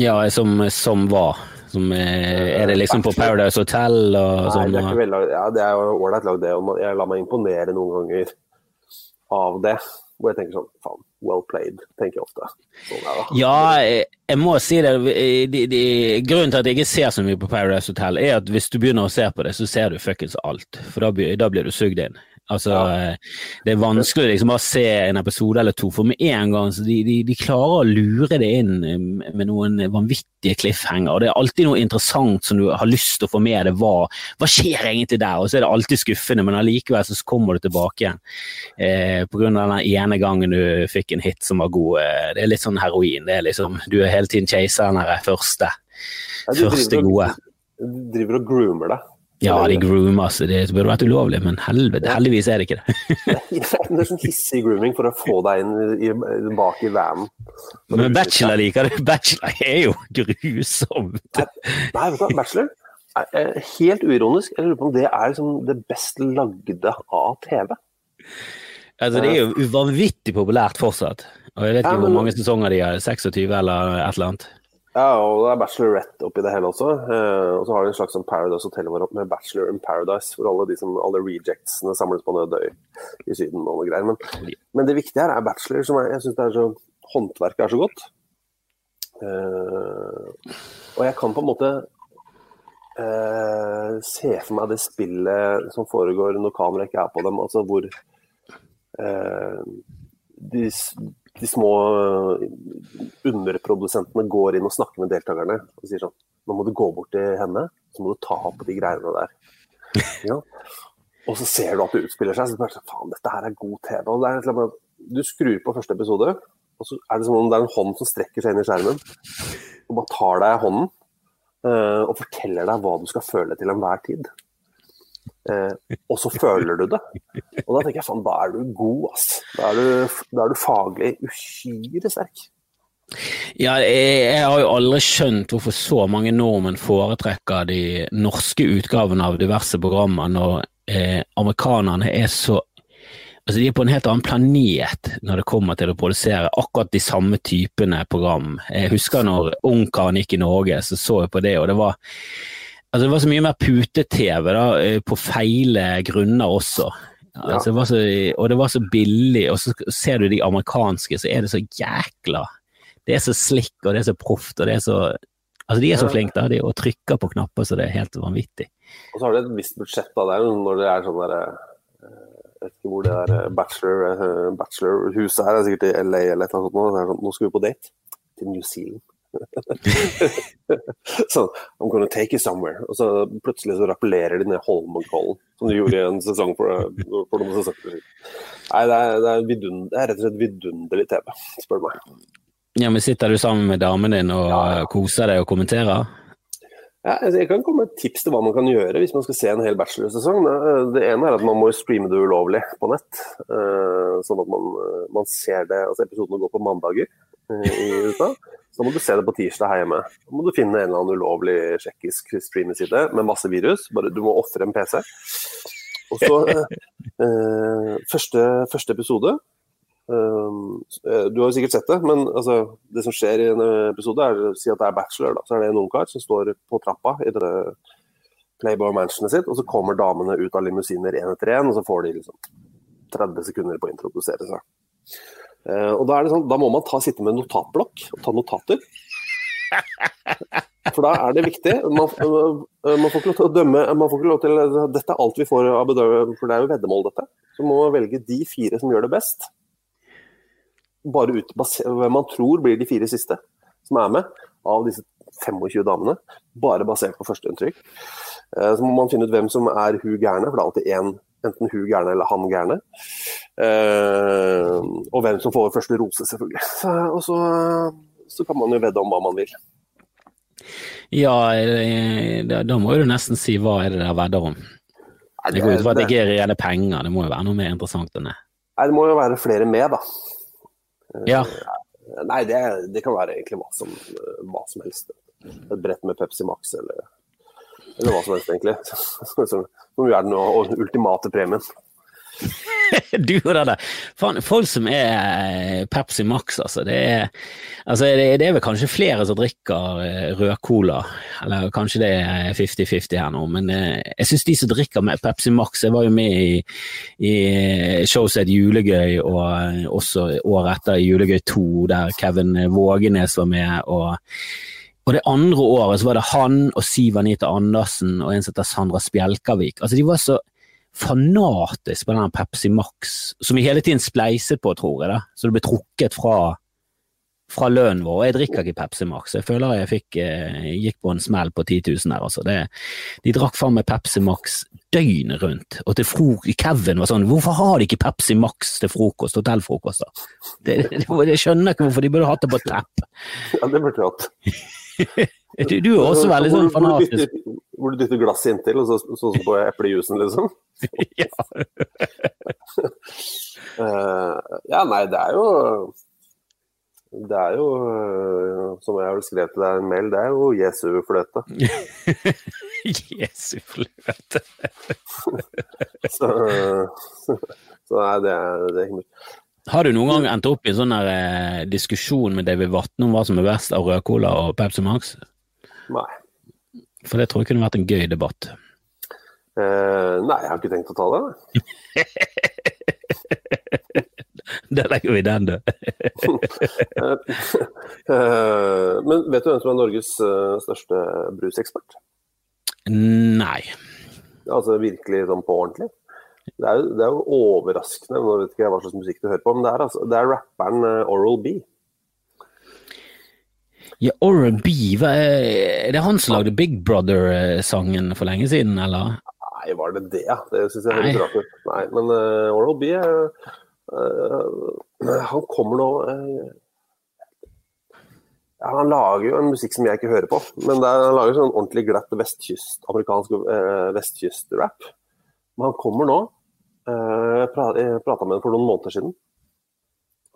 Speaker 1: Ja, som, som hva? Som, eh, er det liksom på Paradise Hotel og
Speaker 2: Nei,
Speaker 1: sånn?
Speaker 2: det er veldig, ja, det er jo ålreit lagd, det. Og jeg lar meg imponere noen ganger av det. Hvor jeg tenker sånn Faen, well played, tenker jeg ofte. Sånn er det.
Speaker 1: Ja, jeg, jeg må si det. De, de, grunnen til at jeg ikke ser så mye på Paradise Hotel, er at hvis du begynner å se på det, så ser du fuckings alt. For da, da blir du sugd inn. Altså, ja. Det er vanskelig liksom bare å se en episode eller to, for med en gang så de, de, de klarer å lure det inn med noen vanvittige cliffhanger. og Det er alltid noe interessant som du har lyst til å få med deg. Hva, hva skjer egentlig der? Og så er det alltid skuffende, men allikevel så kommer du tilbake igjen. Eh, på grunn av den ene gangen du fikk en hit som var god. Eh, det er litt sånn heroin. det er liksom, Du er hele tiden chaser den første, ja, første gode.
Speaker 2: Du driver og groomer deg.
Speaker 1: Ja, de groomer altså. Det burde vært ulovlig, men helvete, heldigvis er det <laughs> ikke det.
Speaker 2: det er sånn hissig grooming for å få deg inn bak i vanen.
Speaker 1: Men Bachelor liker det. <laughs> Bachelor er jo grusomt.
Speaker 2: Nei, vet du hva, Bachelor Helt uironisk, jeg lurer på om det er liksom det best lagde av TV.
Speaker 1: Altså, det er jo vanvittig populært fortsatt. Og jeg vet ikke ja, men... hvor mange sesonger de har, 26 eller et eller annet.
Speaker 2: Ja, og det er bachelorette oppi det hele også. Eh, og så har de en slags sånn Paradise Hotel med Bachelor in Paradise, hvor alle, de som, alle rejectsene samles på en øy i Syden og noe greier. Men, men, det viktige her er bachelor, som er, jeg syns det er så Håndverket er så godt. Eh, og jeg kan på en måte eh, se for meg det spillet som foregår når kameraet ikke er på dem, altså hvor eh, de de små eh, underprodusentene går inn og snakker med deltakerne og sier sånn Nå må du gå bort til henne, så må du ta på de greiene der. <laughs> Ja. Og så ser du at det utspiller seg, så bare sånn Faen, dette her er god TV. Og det er liksom, du skrur på første episode, og så er det som om det er en hånd som strekker seg inn i skjermen og bare tar deg hånden uh, og forteller deg hva du skal føle til enhver tid. Eh, og så føler du det. Og da tenker jeg faen, da er du god, ass. Da er du, da er du faglig uhyre sterk.
Speaker 1: Ja, jeg, jeg, har jo aldri skjønt hvorfor så mange nordmenn foretrekker de norske utgavene av diverse programmer, når eh, amerikanerne er så Altså, de er på en helt annen planet når det kommer til å produsere akkurat de samme typene program. Jeg husker når Ungkaren gikk i Norge, så så jeg på det, og det var Altså, det var så mye mer pute-TV da, eh, på feile grunner også. Altså, det så, og det var så billig, og så ser du de amerikanske, så er det så jækla Det er så slick, og det er så proft, og det er så Altså, de er så flinke, da, de, og trykker på knapper så det er helt vanvittig.
Speaker 2: Og så har de et visst budsjett da, der, når det er sånn derre eh, Jeg vet ikke hvor det er eh, bachelor, bachelorhuset er, det er sikkert i LA eller et eller annet sånt. Sånn, nå skal vi på date til New Zealand <laughs> sånn I'm gonna take you somewhere. Og så plutselig så rappellerer de ned Holmenkollen, som de gjorde i en sesong for, for noen sesonger siden. Nei, det er, det, er vidund, det er, rett og slett vidunderlig TV, spør du meg.
Speaker 1: Ja, men Sitter du sammen med damen din og ja. koser deg og kommenterer?
Speaker 2: Ja, altså, jeg kan komme med et tips til hva man kan gjøre hvis man skal se en hel bachelorsesong. Det ene er at man må streame det ulovlig på nett. Eh, sånn at man, eh, man ser det altså Episodene går på mandager eh, i USA. Så må du se det på tirsdag her hjemme. Da må du finne en eller annen ulovlig tsjekkisk streameside med masse virus. Bare du må ofre en PC. Og så eh, eh, første, første, episode eh, Du har jo sikkert sett det, men altså, det som skjer i en episode, er si at det er bachelor. Da. Så er det en ungkar som står på trappa i det Playboy Mansionet sitt, og så kommer damene ut av limousiner én etter én, og så får de liksom 30 sekunder på å introdusere seg. Uh, og da, er det sånn, da må man ta, sitte med notatblokk og ta notater. For da er det viktig. Man, uh, man, får ikke lov til å dømme man får ikke lov til, Dette er alt vi får av bedømmelse, for det er jo veddemål, dette. Så må man velge de fire som gjør det best. Bare ut, hvem man tror blir de fire siste som er med, av disse 25 damene. Bare basert på førsteinntrykk. Uh, så må man finne ut hvem som er hun gærne, for det er alltid én Enten hun gærne eller han gærne. Uh, og hvem som får første rose, selvfølgelig. Så, og så, så, kan man jo vedde om hva man vil.
Speaker 1: Ja, da, da må du nesten si hva er det dere vedder om. Det går ut fra at det ikke er reelle penger, det må jo være noe mer interessant enn det.
Speaker 2: Nei, det må jo være flere med, da.
Speaker 1: Ja.
Speaker 2: Nei, det, det, kan være egentlig hva som, hva som helst. Et brett med Pepsi Max eller eller hva som helst, egentlig. <laughs> Som jo er den ultimate premien. <laughs>
Speaker 1: du og det der. Fan, folk som er eh, Pepsi Max, altså. Det er, altså det, det er vel kanskje flere som drikker eh, rød cola. Eller kanskje det er 50-50 her nå, men eh, jeg syns de som drikker med Pepsi Max Jeg var jo med i, i showset Julegøy, og også året etter Julegøy 2, der Kevin Vågenes var med. og og det andre året så var det han og Siv Anita Andersen og en som heter Sandra Spjelkavik. Altså, de var så fanatisk på den Pepsi Max, som vi hele tiden spleiset på, tror jeg. da. Så det ble trukket fra, fra lønnen vår. Jeg drikker ikke Pepsi Max. Jeg føler jeg fikk, eh, gikk på en smell på 10 000 der. Altså. Det, de drakk faen meg Pepsi Max døgnet rundt. Og til fro Kevin var sånn Hvorfor har de ikke Pepsi Max til frokost? Hotellfrokost, da? Jeg skjønner ikke hvorfor de burde hatt det på tepp.
Speaker 2: Ja, det burde de hatt. <laughs>
Speaker 1: Du, du, er også veldig sånn fanatisk.
Speaker 2: Hvor du dytter glasset inntil, og så, sånn som på eplejuicen, liksom? <laughs>
Speaker 1: ja.
Speaker 2: uh, <laughs> ja, nei, det er jo Det er jo, uh, som jeg har skrevet til deg en mail, det er jo Jesu fløte.
Speaker 1: Jesu fløte.
Speaker 2: så, så, nei, det er, det er himmel.
Speaker 1: Har du noen gang endt opp i en sånn der, eh, diskusjon med David Vatne om hva som er best av rød cola og Pepsi Max?
Speaker 2: Nei.
Speaker 1: For det tror jeg kunne vært en gøy debatt.
Speaker 2: Eh, nei, jeg har ikke tenkt å ta det. <laughs>
Speaker 1: Da legger vi den, du. <laughs>
Speaker 2: Eh, men vet du hvem som er Norges eh, største brusekspert?
Speaker 1: Nei.
Speaker 2: Altså virkelig sånn på ordentlig? Det er, jo, det er jo overraskende, nå vet ikke jeg hva slags musikk du hører på, men det er, altså, det er rapperen eh, Oral B.
Speaker 1: Ja, Oral B, er det han som lagde Big Brother-sangen for lenge siden, eller?
Speaker 2: Nei, var det det? Det syns jeg høres rart ut. Nei, men uh, Oral B uh, uh, Han kommer nå ja, Han lager jo en musikk som jeg ikke hører på, men er, han lager sånn ordentlig glatt vestkyst, amerikansk vestkyst-rap. Men han kommer nå. Jeg prata med ham for noen måneder siden.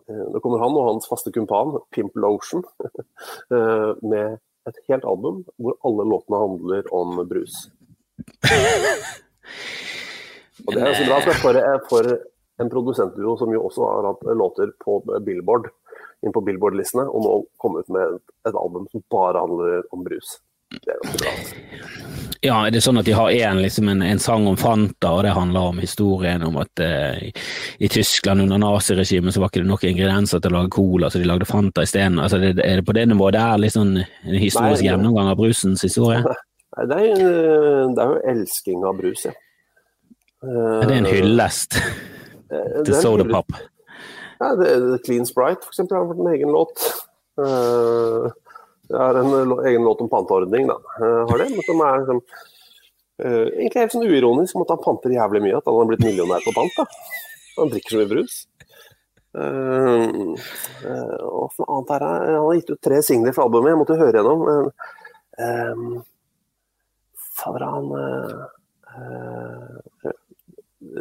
Speaker 2: Nå kommer han og hans faste kumpan, Pimp Lotion, <laughs> med et helt album hvor alle låtene handler om brus. og det er så bra for, for en produsentduo som jo også har hatt låter på Billboard, inn på Billboard-listene, og nå komme ut med et album som bare handler om brus. Det er ganske bra.
Speaker 1: Ja, er det sånn at de har en, liksom en, en, sang om Fanta, og det handler om historien om at eh, i Tyskland under naziregimet så var ikke det nok ingredienser til å lage cola, så de lagde Fanta isteden. Altså, er det på det nivået? Det er liksom en historisk Nei, gjennomgang av brusens historie? <laughs>
Speaker 2: Nei, det er, eh, det er jo elsking av brus, ja.
Speaker 1: Er det en hyllest
Speaker 2: uh,
Speaker 1: til Soda Pop?
Speaker 2: Ja, det, det Clean Sprite, for eksempel, har vært en egen låt. Uh, jeg har en egen låt om panteordning, da. har det, som er som, uh, egentlig helt sånn uironisk om at han panter jævlig mye, at han har blitt millionær på pant. da. Han drikker så mye brus. Uh, uh, og for annet her, Han har gitt ut tre singler fra albumet, jeg måtte høre gjennom. Uh,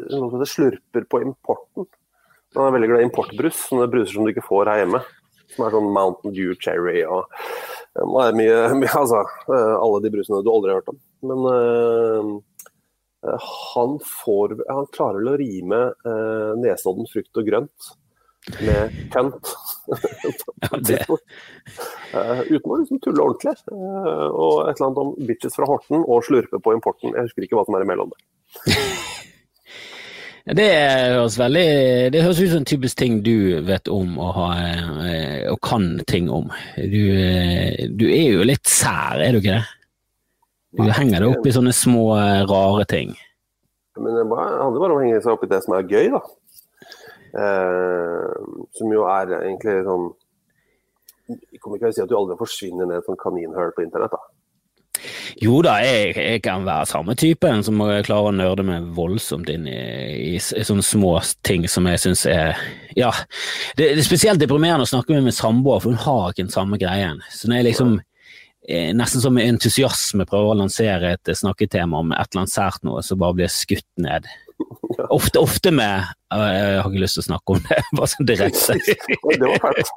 Speaker 2: som heter slurper på importen. Han er veldig glad i importbrus, sånne bruser som du ikke får her hjemme. Som er sånn Mountain Dew Cherry og det er mye, <laughs> mye, altså, alle de brusene du aldri har hørt om. Men uh, han, får, han klarer vel å rime uh, Nesodden frukt og grønt med kønt. <laughs> ja, det... uh, <laughs> uten å liksom tulle ordentlig. Uh, og et eller annet om bitches fra Horten og slurpe på importen. Jeg husker ikke hva som er imellom det.
Speaker 1: Det høres veldig Det høres ut som en typisk ting du vet om og, har, og kan ting om. Du, du, er jo litt sær, er du ikke det? Du henger deg opp i sånne små, rare ting.
Speaker 2: Men det handler bare om å henge seg opp i det som er gøy, da. Eh, som jo er egentlig sånn Jeg kommer ikke til å si at du aldri forsvinner ned et sånt kaninhull på internett, da.
Speaker 1: Jo da, jeg, jeg, kan være samme type, en som klarer å nerde meg voldsomt inn i, i, i sånne små ting som jeg syns er Ja. Det, det, er spesielt deprimerende å snakke med min samboer, for hun har ikke den samme greien. Så når jeg liksom eh, nesten som med entusiasme prøver å lansere et snakketema om et eller annet sært noe, så bare blir jeg skutt ned. <laughs> Ofte, ofte med uh, Jeg har ikke lyst til å snakke om det, <laughs> bare sånn direkte.
Speaker 2: det var fælt.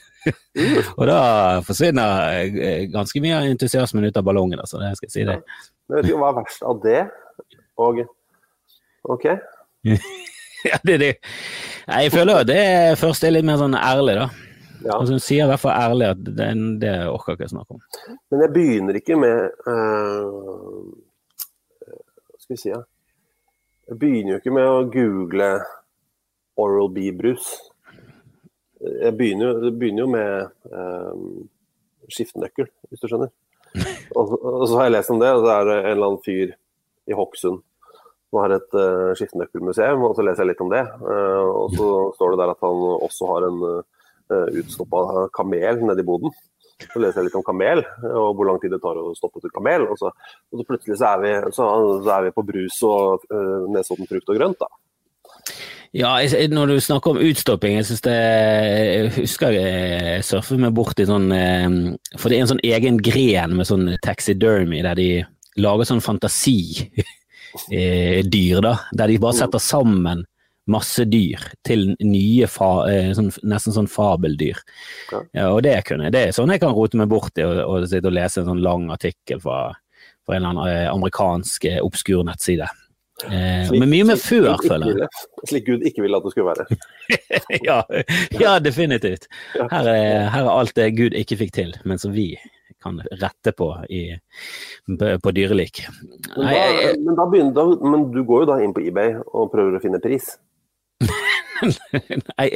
Speaker 2: <laughs> <laughs>
Speaker 1: og da forsvinner eh, ganske mye av entusiasmen ut av ballongen, altså. Det skal jeg si deg.
Speaker 2: Jeg vet ikke hva er verst av det og OK? <laughs>
Speaker 1: ja, det, det. Jeg føler jo det første er litt mer sånn ærlig, da. Ja. Altså, hun sier i hvert fall ærlig at det, det orker ikke snakke om.
Speaker 2: Men jeg begynner ikke med uh, Hva skal vi si, ja. Jeg begynner jo ikke med å google Oral B-brus jeg begynner, det begynner jo med um, skiftenøkkel, hvis du skjønner. <laughs> Og, og, så har jeg lest om det, og så er det en eller annen fyr i Hokksund som har et uh, skiftenøkkelmuseum, og så leser jeg litt om det. Uh, og så står det der at han også har en uh, utstoppa kamel nedi boden. Så leser jeg litt om kamel, og hvor lang tid det tar å stoppe til kamel. Og så, og så plutselig så er, vi, så, så er, vi, på brus og uh, Nesodden frukt og grønt, da.
Speaker 1: Ja, når du snakker om utstopping, jeg det Jeg husker jeg surfet meg bort i sånn For det er en sånn egen gren med sånn taxidermy der de lager sånn fantasidyr, <laughs> da. Der de bare setter sammen masse dyr til nye, fa, sånn, nesten sånn fabeldyr. Ja, og det, kunne, det er sånn jeg kan rote meg bort i og, sitte og lese en sånn lang artikkel fra, fra en eller annen amerikansk obskur nettside. Eh, men mye mer før, føler jeg.
Speaker 2: Slik Gud ikke ville at det skulle være. <laughs>
Speaker 1: ja, ja, definitivt. Her er, her er, alt det Gud ikke fikk til, men som vi kan rette på i, på dyrelik.
Speaker 2: Men, da, men, da begynner, da, men du går jo da inn på eBay og prøver å finne pris? <laughs>
Speaker 1: nei,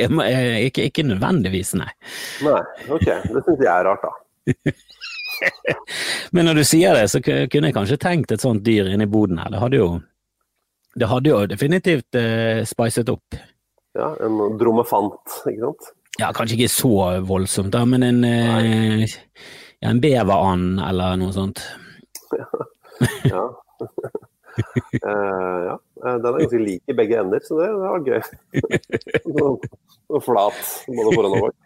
Speaker 1: ikke, ikke, nødvendigvis, nei.
Speaker 2: Nei, ok. Det syns jeg er rart, da. <laughs>
Speaker 1: men når du sier det, så kunne jeg kanskje tenkt et sånt dyr inni boden her. Det hadde jo, det hadde jo definitivt eh, spicet opp.
Speaker 2: Ja, en dromefant, ikke sant?
Speaker 1: Ja, kanskje ikke så voldsomt, da, men en eh, ja, en beverand eller noe sånt. <laughs>
Speaker 2: ja. uh, <laughs> ja. Eh, den er ganske lik i begge ender, så det, det var gøy. <laughs> og flat både foran og bak.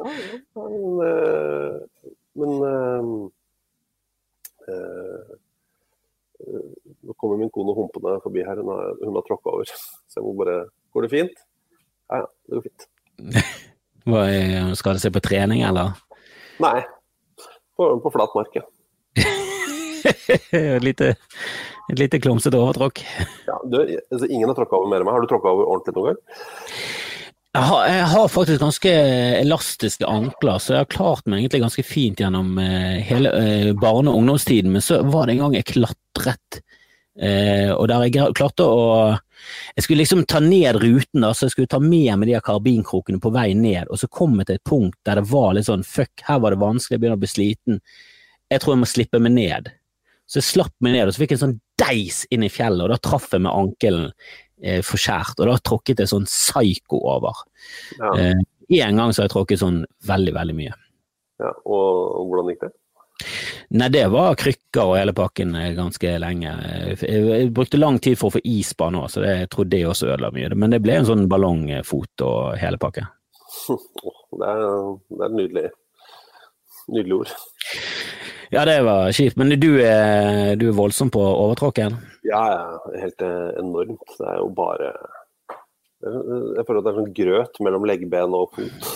Speaker 2: ja, men, uh, men uh, Nå kommer min kone humpende forbi her. Hun har, hun har tråkka over. Så jeg må bare Går det fint? Ja, ja, det går fint. <laughs>
Speaker 1: Skal du se på trening, eller?
Speaker 2: Nei, på, på flat mark, <laughs>
Speaker 1: et lite, et lite klumsete overtråkk.
Speaker 2: Ja, du, altså, ingen har tråkka over mer enn meg. Har du tråkka over ordentlig noen gang?
Speaker 1: Jeg har, jeg har, faktisk ganske elastiske ankler, så jeg har klart meg egentlig ganske fint gjennom uh, hele uh, barne- og ungdomstiden. Men så var det en gang jeg klatret, uh, og der jeg klarte å jeg skulle liksom ta ned ruten, da, så jeg skulle ta med meg de karbinkrokene på vei ned, og så kom jeg til et punkt der det var litt sånn fuck, her var det vanskelig, jeg begynner å bli sliten, jeg tror jeg må slippe meg ned. Så jeg slapp meg ned, og så fikk jeg en sånn deis inn i fjellet, og da traff jeg med ankelen eh, forskjært, og da tråkket jeg sånn psyko over. Ja. Eh, en gang så har jeg tråkket sånn veldig, veldig mye.
Speaker 2: Ja, og hvordan gikk det?
Speaker 1: Nei, det var krykker og hele pakken eh, ganske lenge. Jeg brukte lang tid for å få is på den òg, så det, jeg tror det også ødela mye. Men det ble en sånn ballongfot og hele pakken. <laughs>
Speaker 2: Det er, det er nydelig. Nydelig ord.
Speaker 1: Ja, det var kjipt. Men du er, du er voldsom på overtråkken?
Speaker 2: Ja, ja, helt eh, enormt. Det er jo bare Jeg føler at det er sånn grøt mellom leggben og fot.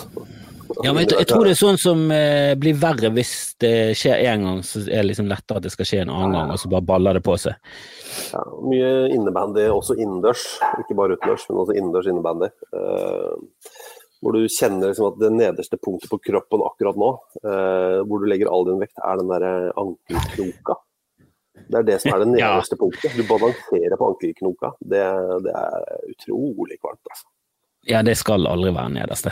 Speaker 1: Ja, men jeg, jeg, tror det er sånn som eh, blir verre hvis det skjer én gang, så er det liksom lettere at det skal skje en annen gang, og så bare baller det på seg.
Speaker 2: Ja, mye innebandy også innendørs, ikke bare utendørs, men også innendørs innebandy. Eh, hvor du kjenner liksom at det nederste punktet på kroppen akkurat nå, eh, hvor du legger all din vekt, er den derre ankelknoka. Det er det som er det <laughs> nederste ja. punktet. Du balanserer på ankelknoka. Det, det er utrolig kvalmt, altså.
Speaker 1: Ja, det skal aldri være nederste.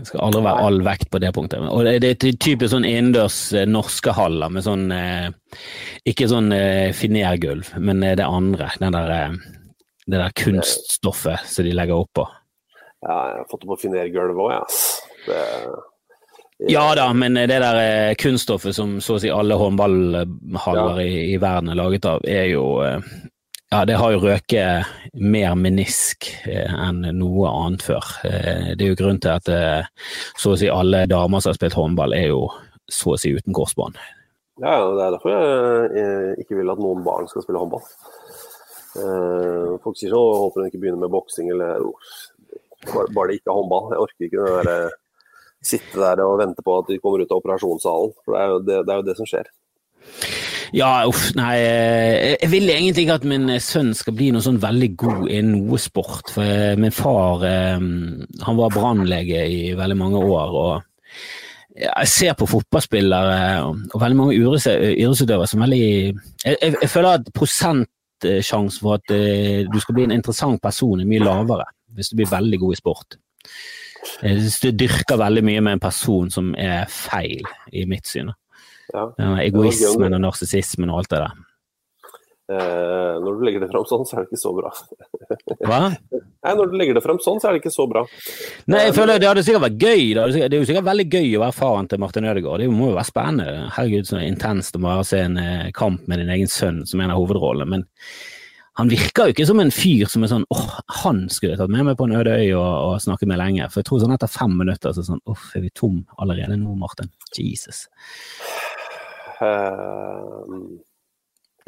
Speaker 1: Det skal aldri være all vekt på det punktet. Og det, er typisk sånn innendørs eh, norske haller med sånn eh, Ikke sånn eh, finergulv, men det andre. Den der, det der kunststoffet som de legger oppå.
Speaker 2: Ja, jeg har fått det på finergulvet òg, jeg. Ja.
Speaker 1: Ja da, men det der kunststoffet som så å si alle håndballhaller ja. i, i, verden er laget av, er jo ja, det har jo røket mer menisk eh, enn noe annet før. Eh, det er jo grunnen til at eh, så å si alle damer som har spilt håndball, er jo så å si uten korsbånd.
Speaker 2: Ja, det er derfor jeg ikke vil at noen barn skal spille håndball. Folk sier så håper de ikke begynner med boksing eller bare det ikke er håndball. Jeg orker ikke det der, sitte der og vente på at de kommer ut av operasjonssalen. For det er jo det, det, er jo det som skjer.
Speaker 1: Ja, uff, nei. Eh, jeg vil egentlig ikke at min eh, sønn skal bli noe sånn veldig god i noe sport. For eh, min far han var brannlege i veldig mange år. og jeg ser på fotballspillere og veldig mange idrettsutøvere som veldig jeg, jeg, jeg, føler at prosentsjansen for at du skal bli en interessant person er mye lavere hvis du blir veldig god i sport. Hvis du dyrker veldig mye med en person som er feil, i mitt syn. Ja. Egoismen og narsissismen og alt det der.
Speaker 2: Eh, når du legger det fram sånn, så er det ikke så bra. <laughs>
Speaker 1: Hva?
Speaker 2: Nei, Når du legger det fram sånn, så er det ikke så bra.
Speaker 1: Nei, jeg føler Det hadde sikkert vært gøy. Det, hadde det er jo sikkert veldig gøy å være faren til Martin Ødegaard. Det må jo være spennende. Herregud, så intenst å bare se en eh, kamp med din egen sønn som en av hovedrollene. Men han virker jo ikke som en fyr som er sånn åh, han skulle jeg tatt med meg på en øde øy og, og snakket med lenge. For jeg tror sånn etter fem minutter så sånn uff, er vi tom allerede nå, Martin? Jesus.
Speaker 2: Um...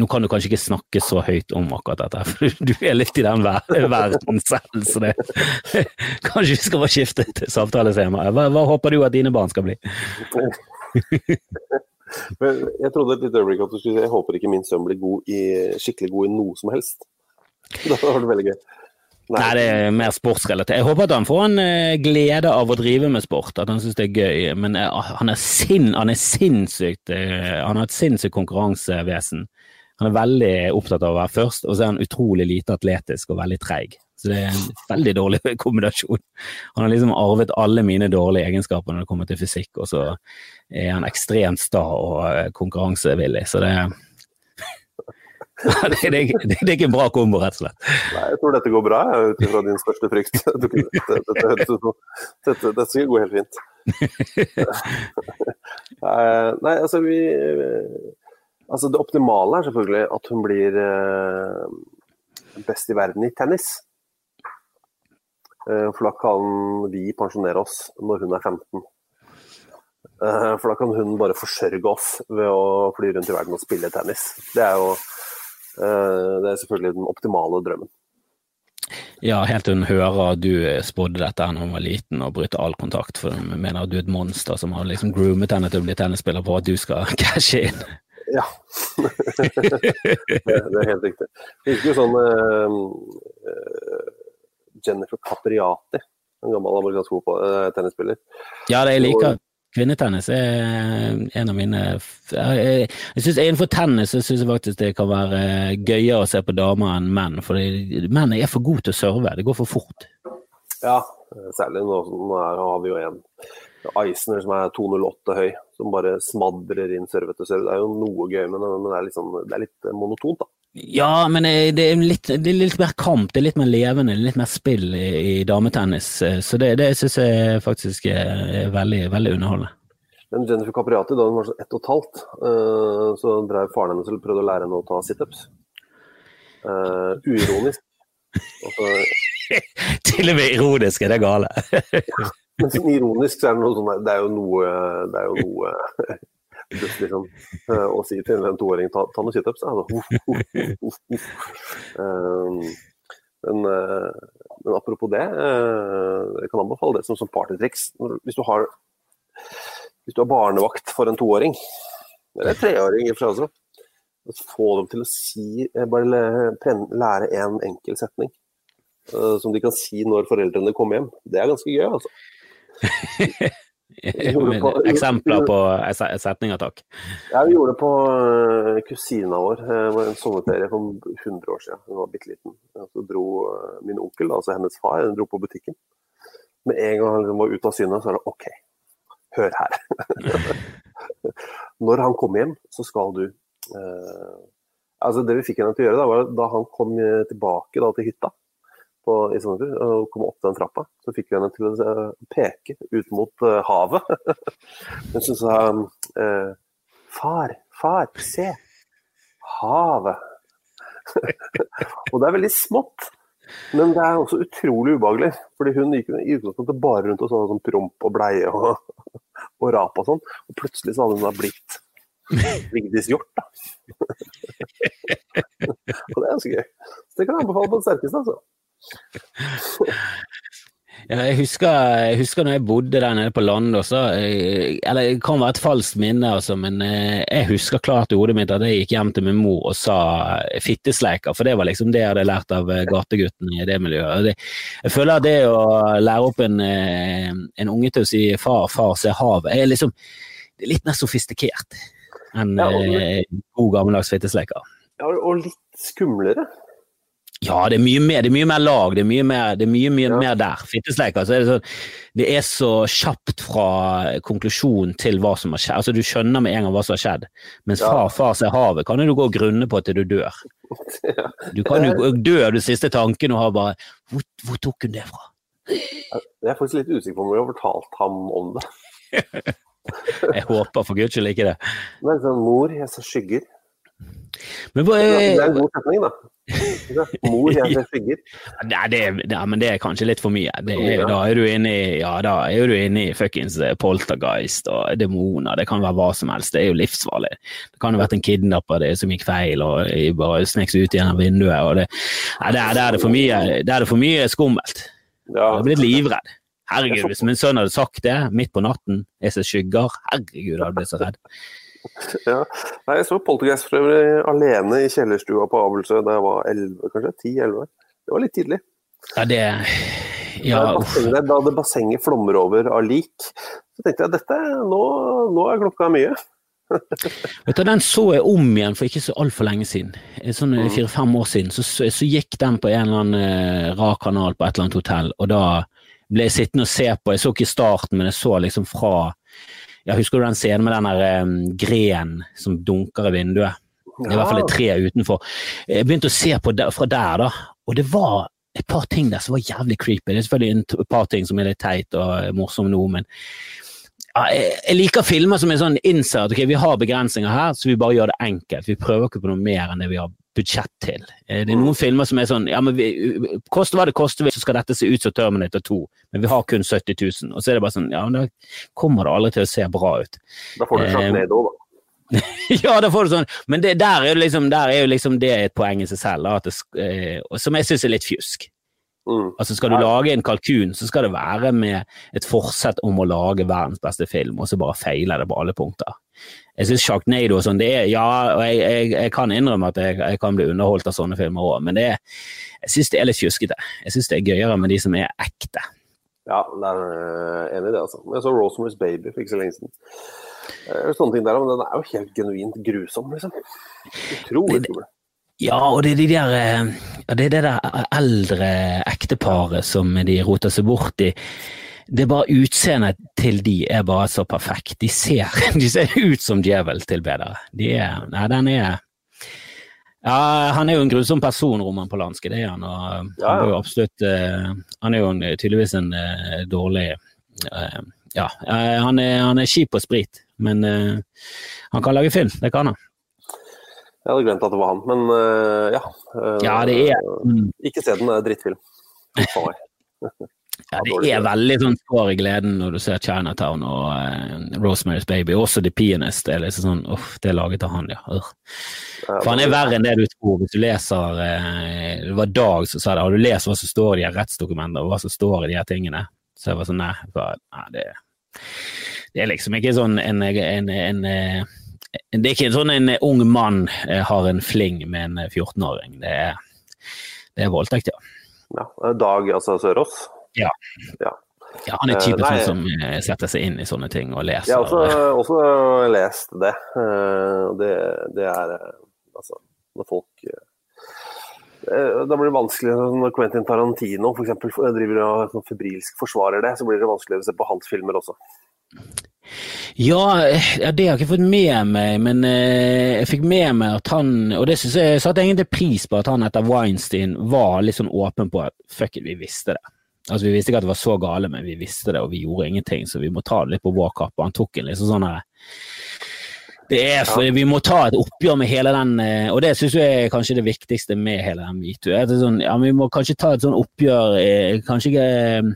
Speaker 1: Nå kan du kanskje ikke snakke så høyt om akkurat dette, for du er litt i den ver verden selv, så det <laughs> Kanskje vi skal bare skifte til samtaletema. Hva, hva håper du at dine barn skal bli? <laughs>
Speaker 2: Men jeg trodde et lite øyeblikk at du skulle si jeg håper ikke min sønn blir god i, skikkelig god i noe som helst. <laughs> Da var det veldig gøy.
Speaker 1: Nei, det er mer sportsrelatert. Jeg håper at han får en eh, glede av å drive med sport, at han syns det er gøy. Men eh, han, er sin, han er sinnssykt eh, Han har et sinnssykt konkurransevesen. Han er veldig opptatt av å være først, og så er han utrolig lite atletisk og veldig treig. Så det er en veldig dårlig <laughs> kombinasjon. Han har liksom arvet alle mine dårlige egenskaper når det kommer til fysikk, og så er han ekstremt sta og eh, konkurransevillig. Så det <laughs> det, det, det, det er ikke en bra kombo, rett og slett.
Speaker 2: Nei, jeg tror dette går bra, ut ifra din største frykt. <laughs> Dette, dette, dette, skal gå helt fint. Nei, altså vi Altså det optimale er selvfølgelig at hun blir eh, best i verden i tennis. Eh, for da kan vi pensjonere oss når hun er 15. Eh, for da kan hun bare forsørge oss ved å fly rundt i verden og spille tennis. Det er jo eh, det er selvfølgelig den optimale drømmen.
Speaker 1: Ja, helt til hun hører du spådde dette da hun var liten og bryter all kontakt, for hun mener at du er et monster som har liksom groomet henne til å bli tennisspiller på at du skal <laughs> cashe inn.
Speaker 2: Ja, <laughs> det, er helt riktig. Det virker jo sånn eh, eh, Jennifer Capriati, en gammel amerikansk fotball- eh, tennisspiller.
Speaker 1: Ja, det jeg liker kvinnetennis. er en av mine Jeg, jeg synes Innenfor tennis så syns jeg faktisk det kan være gøyere å se på damer enn menn. For menn er for gode til å serve. Det går for fort.
Speaker 2: Ja, særlig nå, nå har vi jo en Eisner som er 2,08 høy, som bare smadrer inn serve etter serve. Det er jo noe gøy, men, men det, er liksom, det, er litt monotont, da.
Speaker 1: Ja, men det er, litt, det er litt mer kamp, det er litt mer levende, litt mer spill i, i dametennis. Så det, det syns jeg faktisk er veldig, veldig underholdende.
Speaker 2: Men Jennifer Capriati, da hun var sånn ett og et halvt, uh, så drev faren hennes og prøvde å lære henne å ta situps. Uh, uironisk. <laughs> Altså,
Speaker 1: Til og med ironisk er det gale.
Speaker 2: Men sånn ironisk så er det noe sånn Det er jo noe Det er jo noe just sånn, å si til en toåring ta, ta noen situps. Um, men, men, apropos det, jeg kan anbefale det som, som partytriks. Hvis du har hvis du har barnevakt for en toåring, eller treåring i for seg få dem til å si Bare lære en enkel setning som de kan si når foreldrene kommer hjem. Det er ganske gøy, altså. <laughs>
Speaker 1: Eksempler på setninger, takk.
Speaker 2: Ja, vi gjorde det på uh, kusina vår. Det var en sommerferie for 100 år siden. Hun var bitte liten. Så dro uh, min onkel, altså hennes far, dro på butikken. Med en gang han var ute av syne, så er det OK, hør her. <laughs> Når han kommer hjem, så skal du Altså Det vi fikk henne til å gjøre, da, var da han kom tilbake da, til hytta på, i Sogndal og kom opp den trappa, så fikk vi henne til å peke ut mot uh, havet. Hun sa uh, Far, far, se! Havet! <laughs> og det er veldig smått, men det er også utrolig ubehagelig. fordi hun gikk i utgangspunktet bare rundt og så sånn promp og bleie og, <laughs> og rap og sånn, og plutselig så hadde hun da blitt Vigdis Hjort, da. <laughs> og det er ganske gøy. Så det kan jeg anbefale på det sterkeste, altså.
Speaker 1: Ja, jeg husker, jeg husker når jeg bodde der nede på landet også, eller det kan være et falskt minne, altså, men eh, jeg husker klart i hodet mitt at jeg gikk hjem til min mor og sa fittesleiker, for det var liksom det jeg hadde lært av gateguttene gategutten i det miljøet. jeg føler at det å lære opp en, eh, en unge til å si far, far, se havet, er liksom det er litt mer sofistikert enn ja, god gammeldags fittesleiker.
Speaker 2: Ja, og litt skumlere.
Speaker 1: Ja, det er mye mer, det er mye mer lag, det er mye mer, det er mye, mye
Speaker 2: Ja.
Speaker 1: mer der. Fittesleik, altså, det, sånn, det er så kjapt fra konklusjon til hva som har skjedd. Altså, du skjønner med en gang hva som har skjedd, mens
Speaker 2: Ja.
Speaker 1: far, far ser havet, kan du gå og grunne på til du dør. <laughs> Du kan jo dø av den siste tanken og ha bare hvor, hvor tok hun det fra?
Speaker 2: Jeg er faktisk litt usikker på om vi har fortalt ham om det. <laughs>
Speaker 1: Jeg håper for guds skyld ikke det.
Speaker 2: Men sånn, Mor, jeg ser skygger.
Speaker 1: Men
Speaker 2: Det er en god setning, da. Mor, jeg <laughs> skygger.
Speaker 1: Det, er- men det er kanskje litt for mye. Det da er du inne i ja, da er du inne i fuckings eh, poltergeist og demoner. Det kan være hva som helst. Det er jo livsfarlig. Det kan jo ha vært en kidnapper det som gikk feil og bare snek seg ut gjennom vinduet. Og det, nei, der, der, er det for mye, der er det for mye skummelt. Jeg
Speaker 2: Ja.
Speaker 1: har blitt livredd. Herregud, hvis min sønn hadde sagt det midt på natten, jeg ser skygger, herregud, jeg hadde blitt så redd. <laughs>
Speaker 2: ja. Nei, jeg så Poltergeist for øvrig alene i kjellerstua på Abelsø da jeg var 11, kanskje? 10-11. Det var litt tidlig.
Speaker 1: Ja, det Ja,
Speaker 2: da, bassenget, da det bassenget flommer over av lik, så tenkte jeg dette, nå, nå er klokka mye. <laughs>
Speaker 1: Vet du, Den så jeg om igjen for ikke så altfor lenge siden. Eh, Sånn
Speaker 2: Mm.
Speaker 1: fire-fem år siden. Så, så, så gikk den på en eller annen uh, rar kanal på et eller annet hotell, og da ble jeg sittende og se på. Jeg så ikke starten, men jeg så liksom fra jeg Husker du den scenen med den der um, grenen som dunker i vinduet? Er i hvert fall et tre utenfor. Jeg begynte å se på der, fra der, da, og det var et par ting der som var jævlig creepy. Det er selvfølgelig et par ting som er litt teit og morsomme nå, men ja, jeg liker filmer som er sånn innser at okay, vi har begrensninger her, så vi bare gjør det enkelt. Vi prøver ikke på noe mer enn det vi har budsjett til. Det er noen filmer som er sånn ja, men vi, koste hva det koster, så skal dette se ut som Terminator 2, men vi har kun 70 000. Og så er det bare sånn, ja, men da kommer det aldri til å se bra ut.
Speaker 2: Da får du
Speaker 1: Eh,
Speaker 2: sjarknado, da. <laughs>
Speaker 1: ja, da får du sånn, men det, der, er jo liksom, der er jo liksom det et poeng i seg selv, da, det, eh, som jeg syns er litt fjusk.
Speaker 2: Mm.
Speaker 1: Altså Skal du lage en kalkun, så skal det være med et forsett om å lage verdens beste film, og så bare feiler det på alle punkter. Jeg syns Sharknado og sånn, det er Ja, jeg, jeg, jeg kan innrømme at jeg, jeg kan bli underholdt av sånne filmer òg, men det er, jeg syns det er litt fjuskete. Jeg syns det er gøyere med de som er ekte.
Speaker 2: Ja, det er øh, enig i det, altså. Jeg så Rosemary's Baby for ikke så lenge siden. Eh, Sånne ting der, men den er jo helt genuint grusom, liksom. Utrolig skummel.
Speaker 1: Ja, og det er de der eh, Det er det der eldre ekteparet som de roter seg bort i. Det er bare Utseendet til de er bare så perfekt. De ser, <laughs> de ser ut som djeveltilbedere. De er Nei, den er Ja, han er jo en grusom person, Roman Polanski, det er han. Og han
Speaker 2: Ja, ja.
Speaker 1: er jo absolutt eh, Han er jo tydeligvis en eh, dårlig eh, Ja, eh, han er, han er kjip på sprit, men eh, han kan lage film. Det kan han.
Speaker 2: Jeg hadde glemt at det var han, men ja.
Speaker 1: Ja, det er.
Speaker 2: Ikke se den, det er drittfilm. For meg. <laughs>
Speaker 1: Ja, det er veldig sånn skår i gleden når du ser Chinatown og uh, Rosemary's Baby. Også The Pianist. Det er liksom sånn, uff, det er laget av han, ja. Ur. For han er verre enn det du tror. Hvis du leser uh, Det var Dag som sa det. Har du lest hva som står i de her rettsdokumentene, og hva som står i de her tingene? Så jeg var sånn, nei, bare, nei det, det er liksom ikke sånn en, en, en, en Det er ikke sånn en ung mann eh, har en fling med en 14-åring. Det det er voldtekt, ja.
Speaker 2: Ja, Dag, altså Sørås.
Speaker 1: Ja, han er
Speaker 2: Eh,
Speaker 1: typen sånn som eh, setter seg inn i sånne ting og leser.
Speaker 2: Jeg har også, <laughs> også lest det. Eh, Det, det er altså når folk Da blir det vanskelig når Quentin Tarantino for eksempel, driver og sånn febrilsk forsvarer det, så blir det vanskeligere å se på hans filmer også.
Speaker 1: Ja, det har jeg ikke fått med meg, men jeg fikk med meg at han Og det syns jeg satte egentlig pris på at han etter Weinstein var litt sånn åpen på at fuck it, vi visste det. Altså Vi visste ikke at det var så gale, men vi visste det, og vi gjorde ingenting, så vi må ta det litt på vår kappe. Han tok en liksom sånn det er for, Vi må ta et oppgjør med hele den eh, Og det syns jeg er kanskje det viktigste med hele den metoo. Sånn, ja, vi må kanskje ta et sånn oppgjør eh, Kanskje ikke eh,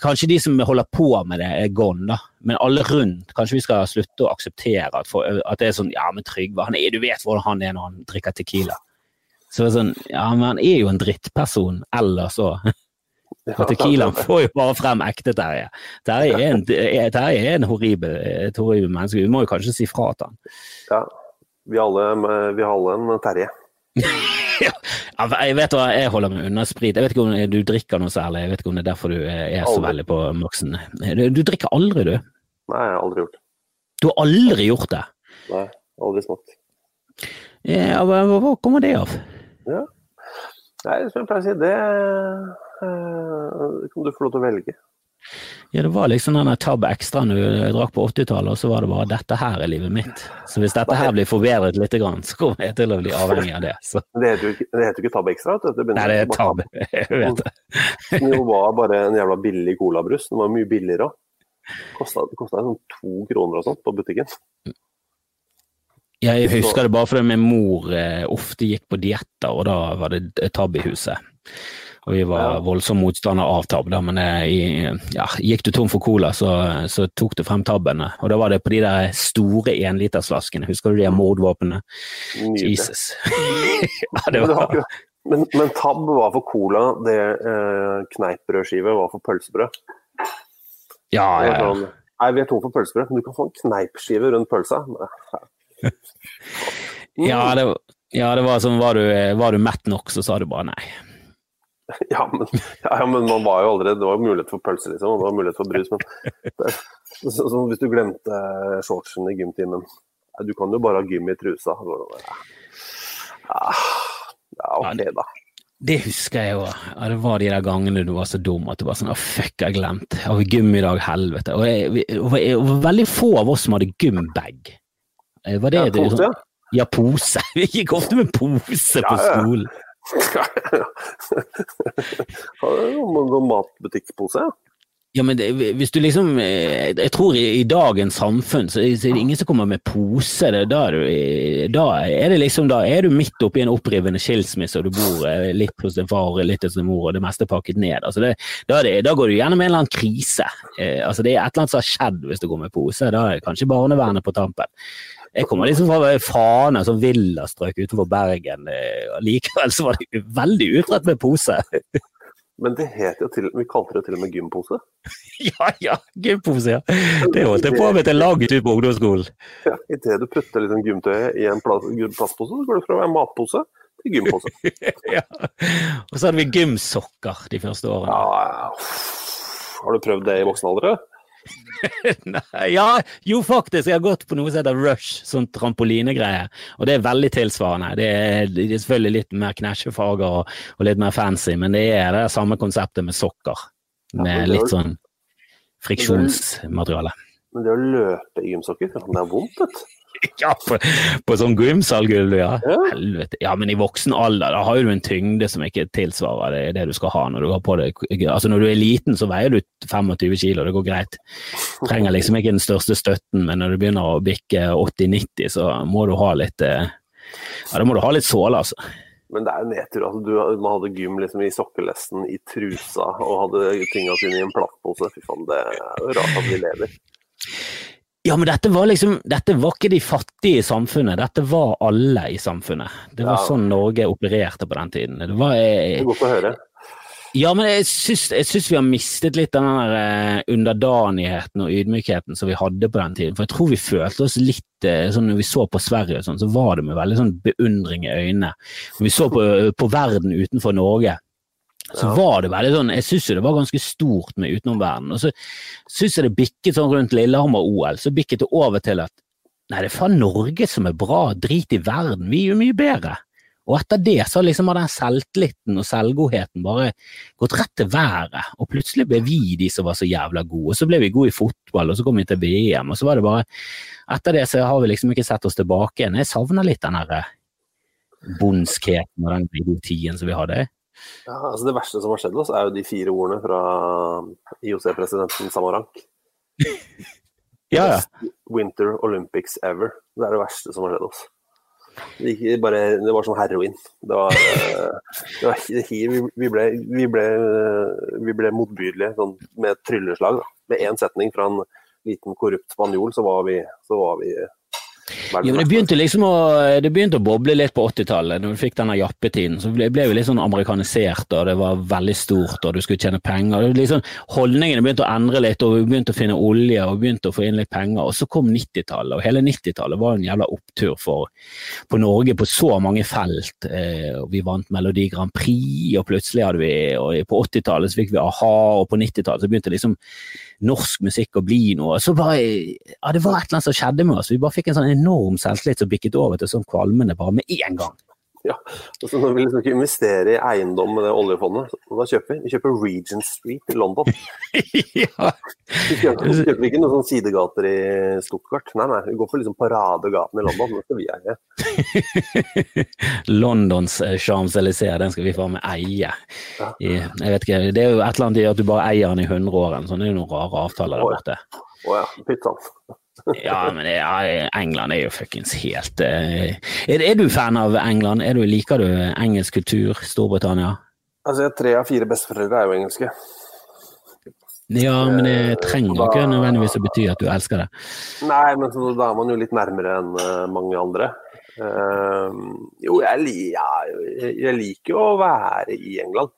Speaker 1: Kanskje de som holder på med det, er gone, da. Men alle rundt. Kanskje vi skal slutte å akseptere at, for, at det er sånn Ja, men Trygve, han du vet hvordan han er når han drikker Tequila. Så det er sånn Ja, men han er jo en drittperson ellers òg. <laughs> Og Tequilaen får jo bare frem ekte Terje. Terje er en, Terje er en horribel, et horribel menneske. Vi må jo kanskje si fra til han.
Speaker 2: Ja, vi alle, vi alle en Terje. <laughs>
Speaker 1: Ja, jeg vet hva, jeg holder meg unna sprit. Jeg vet ikke om du drikker noe særlig. Jeg vet ikke om det er derfor du er så
Speaker 2: Aldri.
Speaker 1: veldig på maksen. Du, du drikker aldri, du.
Speaker 2: Nei, jeg har aldri gjort. det.
Speaker 1: Du har aldri gjort det.
Speaker 2: Nei, aldri smakt.
Speaker 1: Ja, hva, hva- kommer det av?
Speaker 2: Nei, som jeg pleier å si, det eh, kan du få lov til å velge.
Speaker 1: Ja, det var liksom den tab ekstra når du drakk på 80-tallet, og så var det bare 'dette her er livet mitt'. Så hvis dette her blir forbedret litt, så kommer jeg til å bli avhengig av det. Så.
Speaker 2: Det heter jo ikke, tabbe heter jo ikke Tab Extra. vet
Speaker 1: Nei, det er tab. <laughs> Jeg vet det.
Speaker 2: Det var bare en jævla billig colabrus. Den var mye billigere òg. Kosta sånn to kroner og sånt på butikken.
Speaker 1: Jeg husker det bare fordi min mor eh, ofte gikk på dietter, og da var det tab i huset. Og vi var
Speaker 2: Ja.
Speaker 1: voldsom motstander av tabb, da, men jeg, ja, gikk du tom for cola, så, så tok du frem tabbene. Og da var det på de der store enlitersflaskene, Husker du de mordvåpnene? Jesus. <laughs> ja, det
Speaker 2: var men, men tabb var for cola, det eh, kneippbrødskive var for pølsebrød.
Speaker 1: Ja,
Speaker 2: ja,
Speaker 1: ja.
Speaker 2: sånn, Nei, vi er tom for pølsebrød, men du kan få en kneipskive rundt pølsa. <laughs>
Speaker 1: Ja, det, ja, det var sånn, var du, var du mett nok, så sa du bare nei. <laughs>
Speaker 2: Ja, men, ja, men man var jo allerede Det var mulighet for pølse, liksom, og det var mulighet for brus. Men <laughs> det, så, så, hvis du glemte shortsen i gymtimen Du kan jo bare ha gym i trusa. Det Ja, ok, da.
Speaker 1: Det husker jeg jo. Ja, det var de der gangene du var så dum at du bare sånn Å, fuck, jeg har glemt. Har vi gym i dag? Helvete. Og jeg, det var veldig få av oss som hadde gymbag. Eh, Var det
Speaker 2: Ja, pose, ja.
Speaker 1: Ja, pose. <laughs> Vi gikk ofte med pose på skolen.
Speaker 2: Hadde noen sånn matbutikkpose, ja.
Speaker 1: Men det, hvis du liksom eh, Jeg tror i, i dagens samfunn så, er det ingen som kommer med pose. Det, da, er du, da er det liksom Da er du midt oppi en opprivende skilsmisse, og du bor eh, litt hos din far litt hos din mor, og det meste er pakket ned. Altså det, da, det, da går du gjennom en eller annen krise. Eh, altså det er et eller annet som har skjedd hvis du går med pose. Da er det kanskje barnevernet på tampen. Jeg kommer liksom fra Fana, sånn villastrøk utenfor Bergen. eh, Likevel så var det veldig utrett med pose.
Speaker 2: Men det het jo til, vi kalte det til og med gympose. <laughs>
Speaker 1: Ja, ja, gympose, ja. Det holdt jeg på med til langt ut på ungdomsskolen.
Speaker 2: Ja, Idet du putter liksom gymtøyet i en plast, plastpose, så går det fra å være matpose til gympose. <laughs>
Speaker 1: ja. Og så hadde vi gymsokker de første årene.
Speaker 2: Ja, ja. Har du prøvd det i voksen alder? <laughs>
Speaker 1: Nei, ja, jo faktisk, jeg har gått på noe som heter Rush, sånn trampolinegreie. Og det er veldig tilsvarende. Det er, det er selvfølgelig litt mer knæsjefarger og, og litt mer fancy, men det er det samme konseptet med sokker. Med litt sånn friksjonsmateriale.
Speaker 2: Men det å løpe i gymsokker, det er vondt, vet du. <laughs>
Speaker 1: Ja, på, på sånn gymsalgulv, ja.
Speaker 2: Ja.
Speaker 1: Helvete. Ja, men i voksen alder da har jo du en tyngde som ikke tilsvarer det, det du skal ha når du har på deg Altså når du er liten, så veier du 25 kilo, det går greit. Trenger liksom ikke den største støtten, men når du begynner å bikke 80-90, så må du ha litt eh, Ja, da må du ha litt såle, altså.
Speaker 2: Men det er jo nedtur. Altså, du, man hadde gym liksom i sokkelesten, i trusa, og hadde tinga sine i en plastpose. Fy faen, det er jo rart at vi lever.
Speaker 1: Ja, men dette var liksom Dette var ikke de fattige i samfunnet, dette var alle i samfunnet. Det var
Speaker 2: Ja.
Speaker 1: sånn Norge opererte på den tiden. Det var eh,
Speaker 2: godt å høre.
Speaker 1: Ja, men jeg syns, jeg syns vi har mistet litt den der eh, underdanigheten og ydmykheten som vi hadde på den tiden. For jeg tror vi følte oss litt eh, sånn når vi så på Sverige og sånn, så var det med veldig sånn beundring i øynene. Når vi så på, på verden utenfor Norge, så var det veldig sånn Jeg syns jo det var ganske stort med utenomverden. Og så syns jeg det bikket sånn rundt Lillehammer-OL, så bikket det over til at nei, det er faen Norge som er bra, drit i verden, vi er jo mye bedre. Og etter det så liksom har den selvtilliten og selvgodheten bare gått rett til været, og plutselig ble vi de som var så jævla gode. Og så ble vi gode i fotball, og så kom vi til VM, og så var det bare Etter det så har vi liksom ikke sett oss tilbake igjen. Jeg savner litt den derre bondskheten og den idiotien som vi hadde.
Speaker 2: Ja, altså det verste som har skjedd oss, er jo de fire ordene fra IOC-presidenten Samarank. <laughs>
Speaker 1: Ja, ja.
Speaker 2: Winter Olympics ever. Det er det verste som har skjedd oss. Det, bare, det var som heroin. Det var, eh, det var vi, vi, ble, vi, ble, vi ble motbydelige sånn, med et trylleslag. Da. Med én setning fra en liten korrupt spanjol, så var vi, så var vi
Speaker 1: Ja, men det begynte liksom å, det begynte å boble litt på 80-tallet, når du fikk denne jappetiden. Så ble, ble vi litt sånn amerikanisert, og det var veldig stort, og du skulle tjene penger. Liksom, holdningene begynte å endre litt, og vi begynte å finne olje og begynte å få inn litt penger. Og så kom 90-tallet, og hele 90-tallet var en jævla opptur for på Norge på så mange felt. Eh, vi vant Melodi Grand Prix, og plutselig hadde vi og På 80-tallet fikk vi a-ha, og på 90-tallet så begynte liksom norsk musikk å bli noe. Så bare, ja, Det var et eller annet som skjedde med oss. Vi bare fikk en sånn enorm selvtillit som bikket over til sånn kvalmende bare med en gang.
Speaker 2: Ja, altså Når vi liksom ikke investerer i eiendom med det oljefondet, hva kjøper vi? Vi kjøper Regent Street i London. <laughs>
Speaker 1: ja.
Speaker 2: Vi kjøper, vi kjøper ikke noen sånne sidegater i Stuttgart. Nei, nei, vi går for liksom paradegaten i London. Det skal vi eie. <laughs>
Speaker 1: Londons eh, Champs-Élysées, den skal vi faen meg eie. I, jeg vet ikke, Det er jo et eller annet i at du bare eier den i 100 år, sånn, det er jo noen rare avtaler der borte.
Speaker 2: Å ja, pyttan.
Speaker 1: Ja, men ja, England er jo fuckings helt uh, er, er, du fan av England? Er du, liker du engelsk kultur? Storbritannia?
Speaker 2: Altså, Tre av fire besteforeldre er jo engelske.
Speaker 1: Ja, men det trenger da, ikke nødvendigvis å bety at du elsker det.
Speaker 2: Nei, men så, da er man jo litt nærmere enn uh, mange andre. Uh, jo, jeg, ja, jeg liker jo å være i England.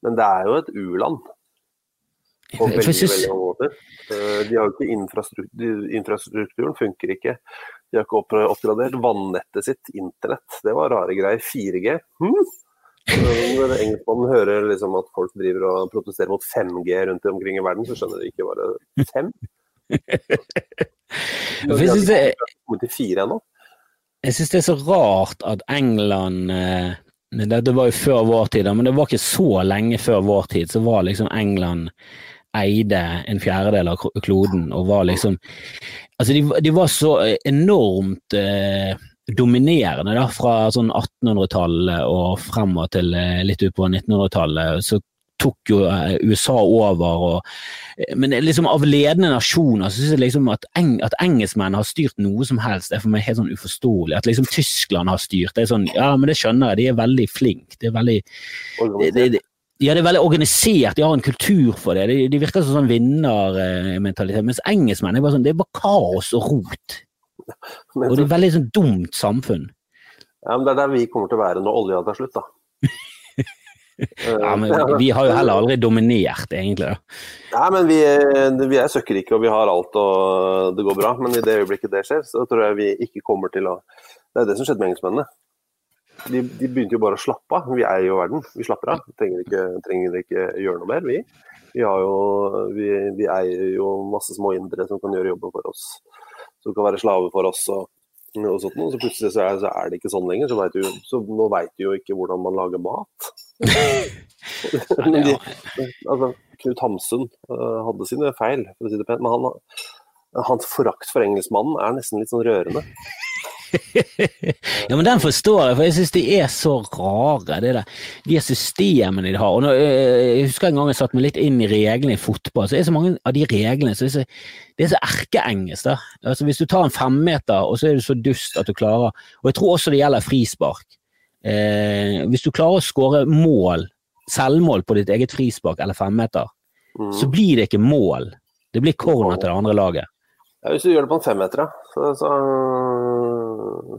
Speaker 2: Men det er jo et u-land. På veldig, veldig mange måter. Eh, de har ikke infrastruktur, infrastrukturen funker ikke. De har ikke oppgradert vannettet sitt, internett. Det var rare greier. 4G. Hm? Når engelskmannen hører liksom at folk driver og protesterer mot 5G rundt omkring i verden, så skjønner de ikke bare <laughs> 5.
Speaker 1: Jeg syns det,
Speaker 2: jeg
Speaker 1: synes det er så rart at England eh, det, var jo før vår tid, men det var ikke så lenge før vår tid. Så var liksom England eide en fjerdedel av kloden og var liksom Altså, de, de var så enormt eh, dominerende da, fra sånn 1800-tallet og fremover til eh, litt ut på 1900-tallet. Så tok jo eh, USA over. Og, eh, men liksom av ledende nasjoner så syns jeg liksom at, eng, at engelskmenn har styrt noe som helst, er for meg helt sånn uforståelig. At liksom Tyskland har styrt, det er sånn Ja, men det skjønner jeg, de er veldig flinke. Det er veldig det, det, ja, det er veldig organisert, de har en kultur for det. De, de virker som sånn vinnermentalitet. Mens engelskmenn er bare sånn, det er bare kaos og rot. og det er veldig sånn dumt samfunn.
Speaker 2: Ja, men Det er der vi kommer til å være når olja tar slutt, da. <laughs>
Speaker 1: ja, men Vi har jo heller aldri dominert, egentlig. da.
Speaker 2: Ja, men vi, vi er søkkrike og vi har alt og det går bra. Men i det øyeblikket det skjer, så tror jeg vi ikke kommer til å Det er det som skjedde med engelskmennene de, de, begynte jo bare å slappe av. Vi eier jo verden. Vi slapper av. Trenger ikke, trenger ikke gjøre noe mer, vi. Vi, jo, vi, vi eier jo masse små indere som kan gjøre jobben for oss. Som kan være slave for oss. og, og sånt. Så plutselig så er, så er, det ikke sånn lenger. Så, du, så nå veit du jo ikke hvordan man lager mat. <laughs> <laughs> de, altså, Knut Hamsun uh, hadde sine feil, for å si det pent. Men han, hans forakt for engelskmannen er nesten litt sånn rørende. <laughs>
Speaker 1: ja, men den forstår jeg, for jeg syns de er så rare, det der. de systemene de har. Og når, eh, jeg husker en gang jeg satte meg litt inn i reglene i fotball, så er det så mange av de reglene så er så, det er så erkeengelsk. Altså, hvis du tar en femmeter, og så er du så dust at du klarer Og jeg tror også det gjelder frispark. Eh, hvis du klarer å skåre mål, selvmål på ditt eget frispark eller femmeter, mm. så blir det ikke mål. Det blir corner til det andre laget.
Speaker 2: Ja, Hvis du gjør det på en femmeter, så, så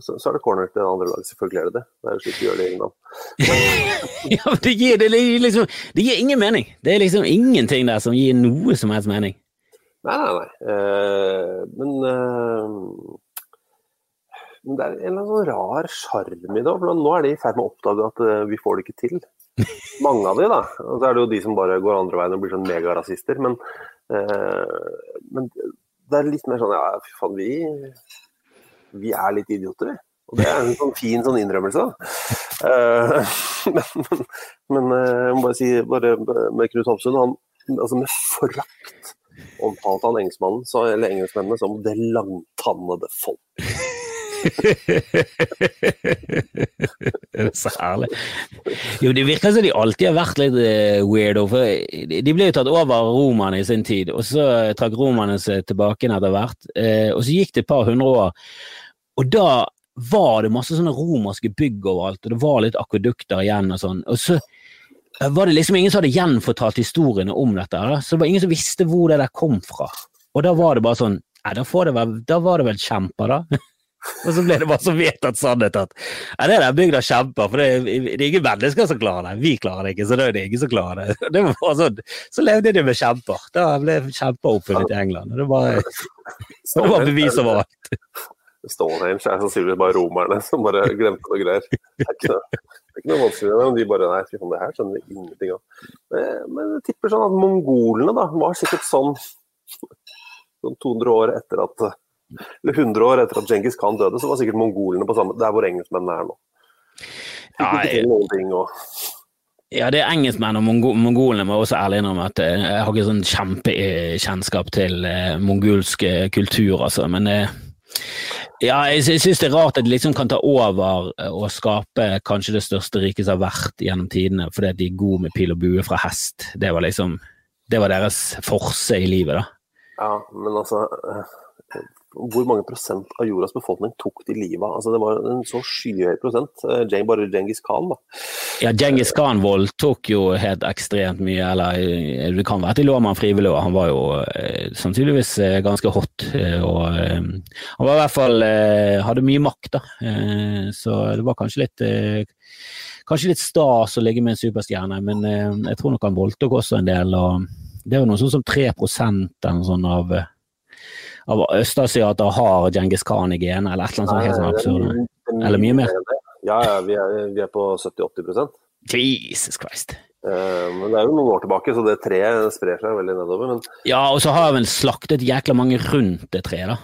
Speaker 2: så, så, er det corner til andre laget. Selvfølgelig er det det. Det er jo slik du gjør det i England. <laughs>
Speaker 1: ja, men det gir, det, liksom, det gir ingen mening. Det er liksom ingenting der som gir noe som helst mening.
Speaker 2: Nei, nei, nei. Eh, men, eh, men det er en eller annen sånn rar sjarm i det. For nå er de i ferd med å oppdage at uh, vi får det ikke til. <laughs> Mange av de, da. Og så er det jo de som bare går andre veien og blir sånn megarasister. Men, men det er litt mer sånn ja, fy faen, vi vi er litt idioter, vi. Og det er en sånn fin sånn innrømmelse. Uh, <laughs> men, men, uh, jeg må bare si bare med Knut Hamsun, han altså med forakt omtalte han engelskmannen, eller engelskmennene som 'det langtannede folk'.
Speaker 1: Det er så herlig. Jo, det virker som de alltid har vært litt uh, weirdo. For de ble jo tatt over romerne i sin tid, og så trakk romerne seg tilbake etter hvert. Uh, og så gikk det et par hundre år, og da var det masse sånne romerske bygg overalt, og det var litt akvedukter igjen og sånn. Og så var det liksom ingen som hadde gjenfortalt historiene om dette, så det var ingen som visste hvor det der kom fra. Og da var det bare sånn Nei, da, vel, da var det vel kjemper, da. <laughs> Og så ble det bare så vedtatt sannhet at ja, det der bygda kjemper, for det det er ingen mennesker som klarer det. Vi klarer det ikke, så da er det ingen som klarer det. <laughs> det sånn, så levde de med kjemper. Da ble kjemper oppfunnet i England. Det var, <laughs> det var bevis overalt.
Speaker 2: Stonehenge er sannsynligvis bare romerne som bare glemte noe greier. Det er ikke noe, det er ikke noe vanskelig, men de bare Nei, fy faen, det her skjønner vi ingenting av. Men, jeg tipper sånn at mongolene da, var sikkert sånn, sånn 200 år etter at 100 år etter at Djengis Khan døde, så var sikkert mongolene på samme Der hvor engelskmennene er nå.
Speaker 1: Ja.
Speaker 2: Og...
Speaker 1: Ja, det er engelskmenn og mongo mongolene må også ærlig innrømme at eh, jeg har ikke sånn kjempekjennskap til eh, mongolsk eh, kultur, altså. Men eh, ja, jeg, jeg syns det er rart at de liksom kan ta over eh, og skape kanskje det største riket som har vært gjennom tidene, fordi at de er gode med pil og bue fra hest. Det var liksom Det var deres forse i livet, da.
Speaker 2: Ja, men altså Hvor mange prosent av jordas befolkning tok de livet av? Altså, det var en så skyhøy prosent. Eh, bare Djengis Khan, da.
Speaker 1: Ja, Djengis Khan voldtok jo helt ekstremt mye, eller eh, det kan være at de lå med han frivillig, han var jo eh, sannsynligvis ganske hot. Og han var i hvert fall hadde mye makt, da. Så det var kanskje litt Kanskje litt stas å ligge med en superstjerne, men jeg tror nok han voldtok også en del. og Det er jo noe sånn som 3 eller noe sånt av av østasiater har Djengis Khan i genene, eller et eller annet sånt helt sånn absurd.
Speaker 2: er
Speaker 1: Eller mye mer.
Speaker 2: Ja, ja, vi er, vi er på 70-80
Speaker 1: Jesus Christ.
Speaker 2: Eh, Men det er jo noen år tilbake, så det treet sprer seg veldig nedover. Men
Speaker 1: Ja, og så har jeg vel slaktet jækla mange rundt det treet, da.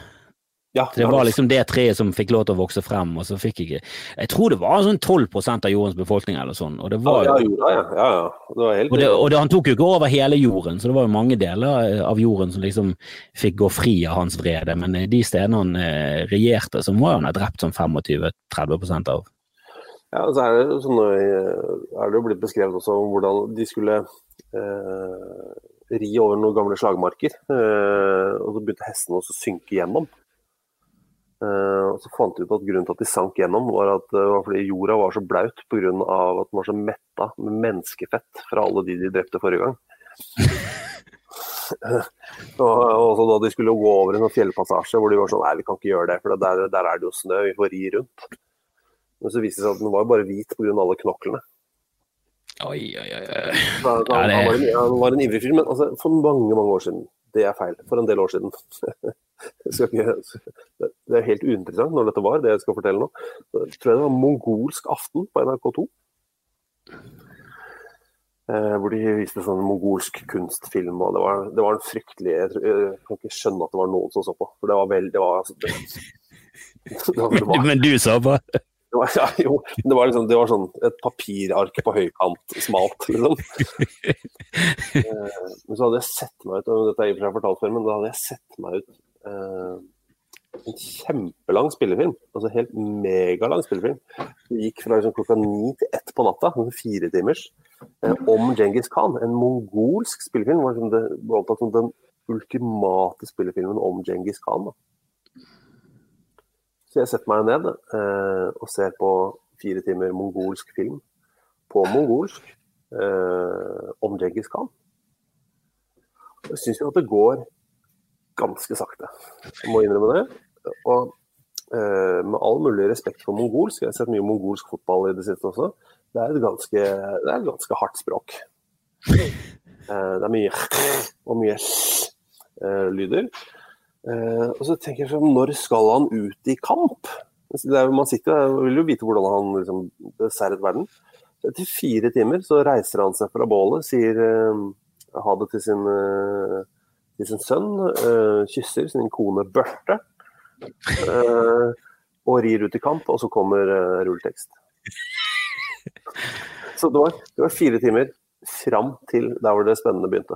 Speaker 2: Ja,
Speaker 1: det var liksom det treet som fikk lov til å vokse frem, og så fikk ikke Jeg tror det var sånn 12 av jordens befolkning eller sånn, og det var
Speaker 2: ja,
Speaker 1: jo
Speaker 2: ja. ja. Det var helt
Speaker 1: og, det, og det, han tok jo ikke over hele jorden, så det var jo mange deler av jorden som liksom fikk gå fri av hans vrede, men de stedene han eh, regjerte, så må han ha drept sånn 25-30% av.
Speaker 2: Ja, så er det, jo sånn, eh, er det jo blitt beskrevet også om hvordan de skulle eh, ri over noen gamle slagmarker. Eh, og så begynte hestene også å synke gjennom. Eh, og så fant de ut at grunnen til at de sank gjennom, var at det var fordi jorda var så blaut pga. at den var så metta med menneskefett fra alle de de drepte forrige gang. <laughs> og så da de skulle gå over en fjellpassasje hvor de var sånn Nei, vi kan ikke gjøre det, for der, der er det jo snø, vi får ri rundt. Men så viste det seg at den var bare hvit pga. alle knoklene.
Speaker 1: Oi, oi, oi.
Speaker 2: så han, var en, han var en ivrig fyr, men altså, for mange mange år siden. Det er feil. For en del år siden. <laughs> Jeg ikke, det er helt uinteressant når dette var, det jeg skal fortelle nå. Jeg tror jeg det var mongolsk aften på NRK2. Eh, hvor de viste sånn mongolsk kunstfilm, og det var, det var en fryktelig jeg, jeg kan ikke skjønne at det var noen som så på. For det var vel Det var, altså, det, <laughs> det var, det var,
Speaker 1: Men du sa på?
Speaker 2: det var, ja, jo, det var, liksom, det var sånn et papirark på høykant, smalt, liksom. <laughs> Eh, Men så hadde jeg sett meg ut, og dette er i og for seg fortalt før, men da hadde jeg sett meg ut en kjempelang spillefilm. Altså helt megalang spillefilm. Det gikk fra liksom, klokka ni til ett på natta, noen fire timers, eh, om Djengis Khan. En mongolsk spillefilm. var liksom det omtalt som den ultimate spillefilmen om Djengis Khan. Da. Så jeg setter meg ned eh, og ser på fire timer mongolsk film på mongolsk eh, om Djengis Khan. Jeg syns jo at det går ganske sakte. Jeg må innrømme det. Og eh, med all mulig respekt for mongolsk, jeg har sett mye mongolsk fotball i det siste også, det er et ganske, er et ganske hardt språk. Eh, det er mye og mye eh, lyder. Eh, og så tenker jeg sånn, når skal han ut i kamp? Er, man sitter jo, vil jo vite hvordan han liksom, beseiret verden. Etter fire timer så reiser han seg fra bålet, sier eh, ha det til sin, eh, til sin sønn, eh, kysser sin kone Børte, eh, og rir ut i kamp, og så kommer eh, rulletekst. <laughs> Så det var, det var fire timer fram til der hvor det spennende begynte.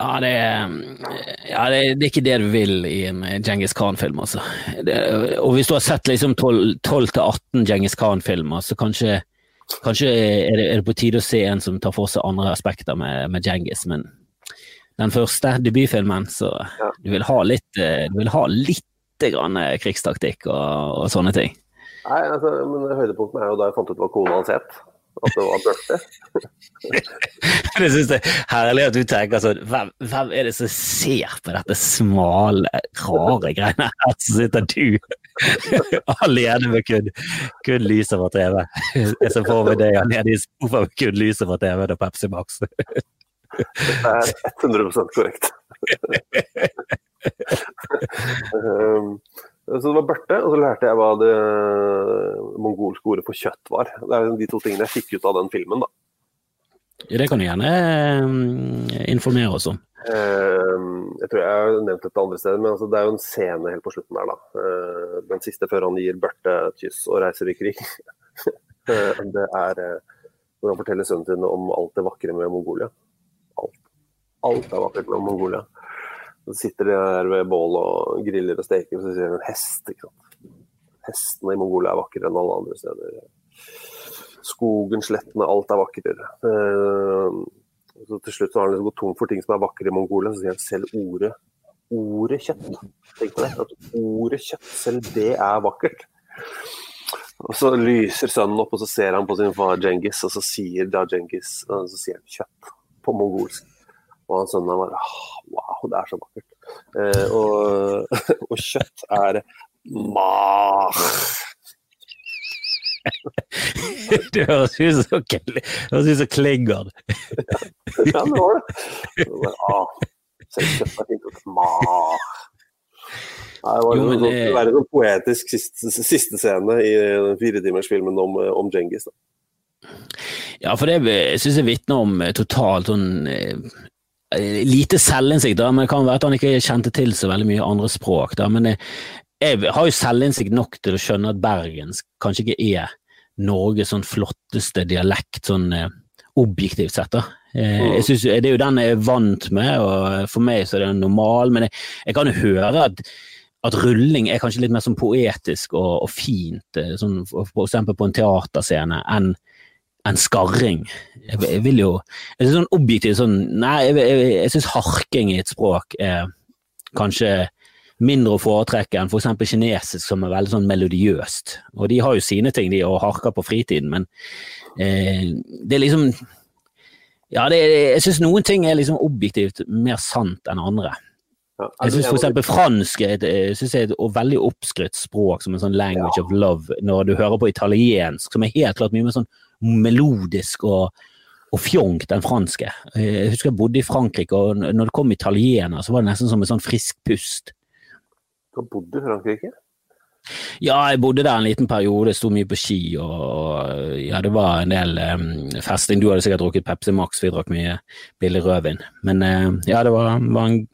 Speaker 1: Ja, det ja det, det er ikke det du vil i en Djengis Khan-film, altså. Og hvis du har sett liksom 12-18 Djengis Khan-filmer, så kanskje, kanskje er, det, er det på tide å se en som tar for seg andre aspekter med, med Djengis, men den første debutfilmen, så
Speaker 2: Ja.
Speaker 1: du vil ha litt, eh, du vil ha litt grann eh, krigstaktikk og, og sånne ting.
Speaker 2: Nei, altså, men Høydepunktet er jo da jeg fant ut hva kona hans het. At det var Børte. <laughs>
Speaker 1: Det synes jeg er herlig at du tenker sånn hvem, hvem er det som ser på dette smale, rare greiene her? Så sitter du <laughs> alene med kun, kun lyset fra TV. Jeg ser for meg deg nede i sofaen med kun lyset fra TV og Pepsi Max.
Speaker 2: Det er 100% korrekt. um, så det var børte, og så lærte jeg hva det mongolske ordet for kjøtt var. Det er de to tingene jeg fikk ut av den filmen. da.
Speaker 1: Det kan du gjerne eh, informere oss om.
Speaker 2: Um, jeg tror jeg har nevnt dette andre steder, men altså, det er jo en scene helt på slutten der. da. Den siste før han gir Børte et kyss og reiser i krig. <laughs> Eh, Det er eh, når han forteller sønnen sin om alt det vakre med Mongolia. Alt. Er vakkert med Mongolia. Så sitter de der ved bålet og griller og steker, og så sier de hest. ikke sant? Hestene i Mongolia er vakrere enn alle andre steder. Skogen, slettene, alt er vakrere. Eh, Så til slutt så har han liksom gått tom for ting som er vakre i Mongolia, så sier han selv ordet ordet kjøtt. Tenk på det. At ordet kjøtt, selv det er vakkert. Og så lyser sønnen opp, og så ser han på sin far Djengis, og så sier da Djengis så sier han kjøtt på mongolsk. Og han sønnen bare «Ah, Wow, det er så vakkert. Eh, og, <laughs> og kjøtt er ma. <laughs>
Speaker 1: Det høres ut som Kli- det høres det. som Klingon. <laughs>
Speaker 2: Ja, det var det. Bare, ah, selv kjøtt er fint. Nei, det var
Speaker 1: Jo, men
Speaker 2: noe, en sånn poetisk siste, siste scene i den firetimersfilmen om, om Djengis. Da.
Speaker 1: Ja, for det syns jeg vitner om eh, totalt sånn eh, lite selvinnsikt, men det kan være at han ikke kjente til så veldig mye andre språk. Da, men jeg, jeg har jo selvinnsikt nok til å skjønne at bergensk kanskje ikke er Norges sånn flotteste dialekt, sånn eh, objektivt sett. da. Eh,
Speaker 2: Mm.
Speaker 1: jeg synes, Det er jo den jeg er vant med, og for meg så er det normal, men jeg, jeg kan jo høre at at rulling er kanskje litt mer sånn poetisk og, og fint, eh, sånn, for eksempel på en teaterscene, enn enn skarring. Jeg, jeg vil jo jeg synes sånn objektivt sånn Nei, jeg, jeg, jeg syns harking i et språk er kanskje mindre å foretrekke enn f.eks. For kinesisk, som er veldig sånn melodiøst. Og de har jo sine ting, de, og harker på fritiden, men eh, det er liksom Ja, det, jeg syns noen ting er liksom objektivt mer sant enn andre. Jeg syns f.eks. fransk er et, jeg synes er et veldig oppskrytt språk som en sånn language of love, når du hører på italiensk, som er helt klart mye mer sånn melodisk og, og fjongt den franske. Jeg husker jeg bodde i Frankrike, og når det kom italiener, så var det nesten som en sånn frisk pust.
Speaker 2: Du har bodd i Frankrike?
Speaker 1: Ja, jeg bodde der en liten periode, sto mye på ski, og, og ja, det var en del um, festing. Du hadde sikkert drukket Pepsi Max, vi drakk mye billig rødvin. Men uh, ja, det var, var en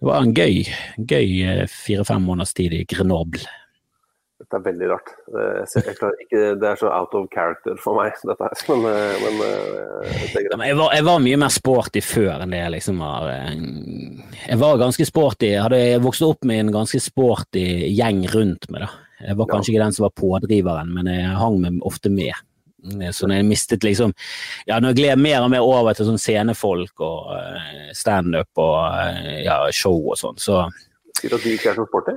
Speaker 1: det var en gøy, gøy eh, fire-fem måneders tid i Grenoble.
Speaker 2: Dette er veldig rart. Ikke, det er så out of character for meg, dette her. <laughs> Men, eh, men det er greit.
Speaker 1: Jeg var, jeg var mye mer sporty før enn det jeg liksom var eh, Jeg var ganske sporty. Jeg hadde vokst opp med en ganske sporty gjeng rundt meg. da. Jeg var
Speaker 2: Ja.
Speaker 1: kanskje ikke den som var pådriveren, men jeg hang meg ofte med. Så når jeg mistet liksom Ja, når jeg gled mer og mer over til sånn scenefolk og eh, standup og ja, show og sånn, så
Speaker 2: Sier du at de ikke er så sporty?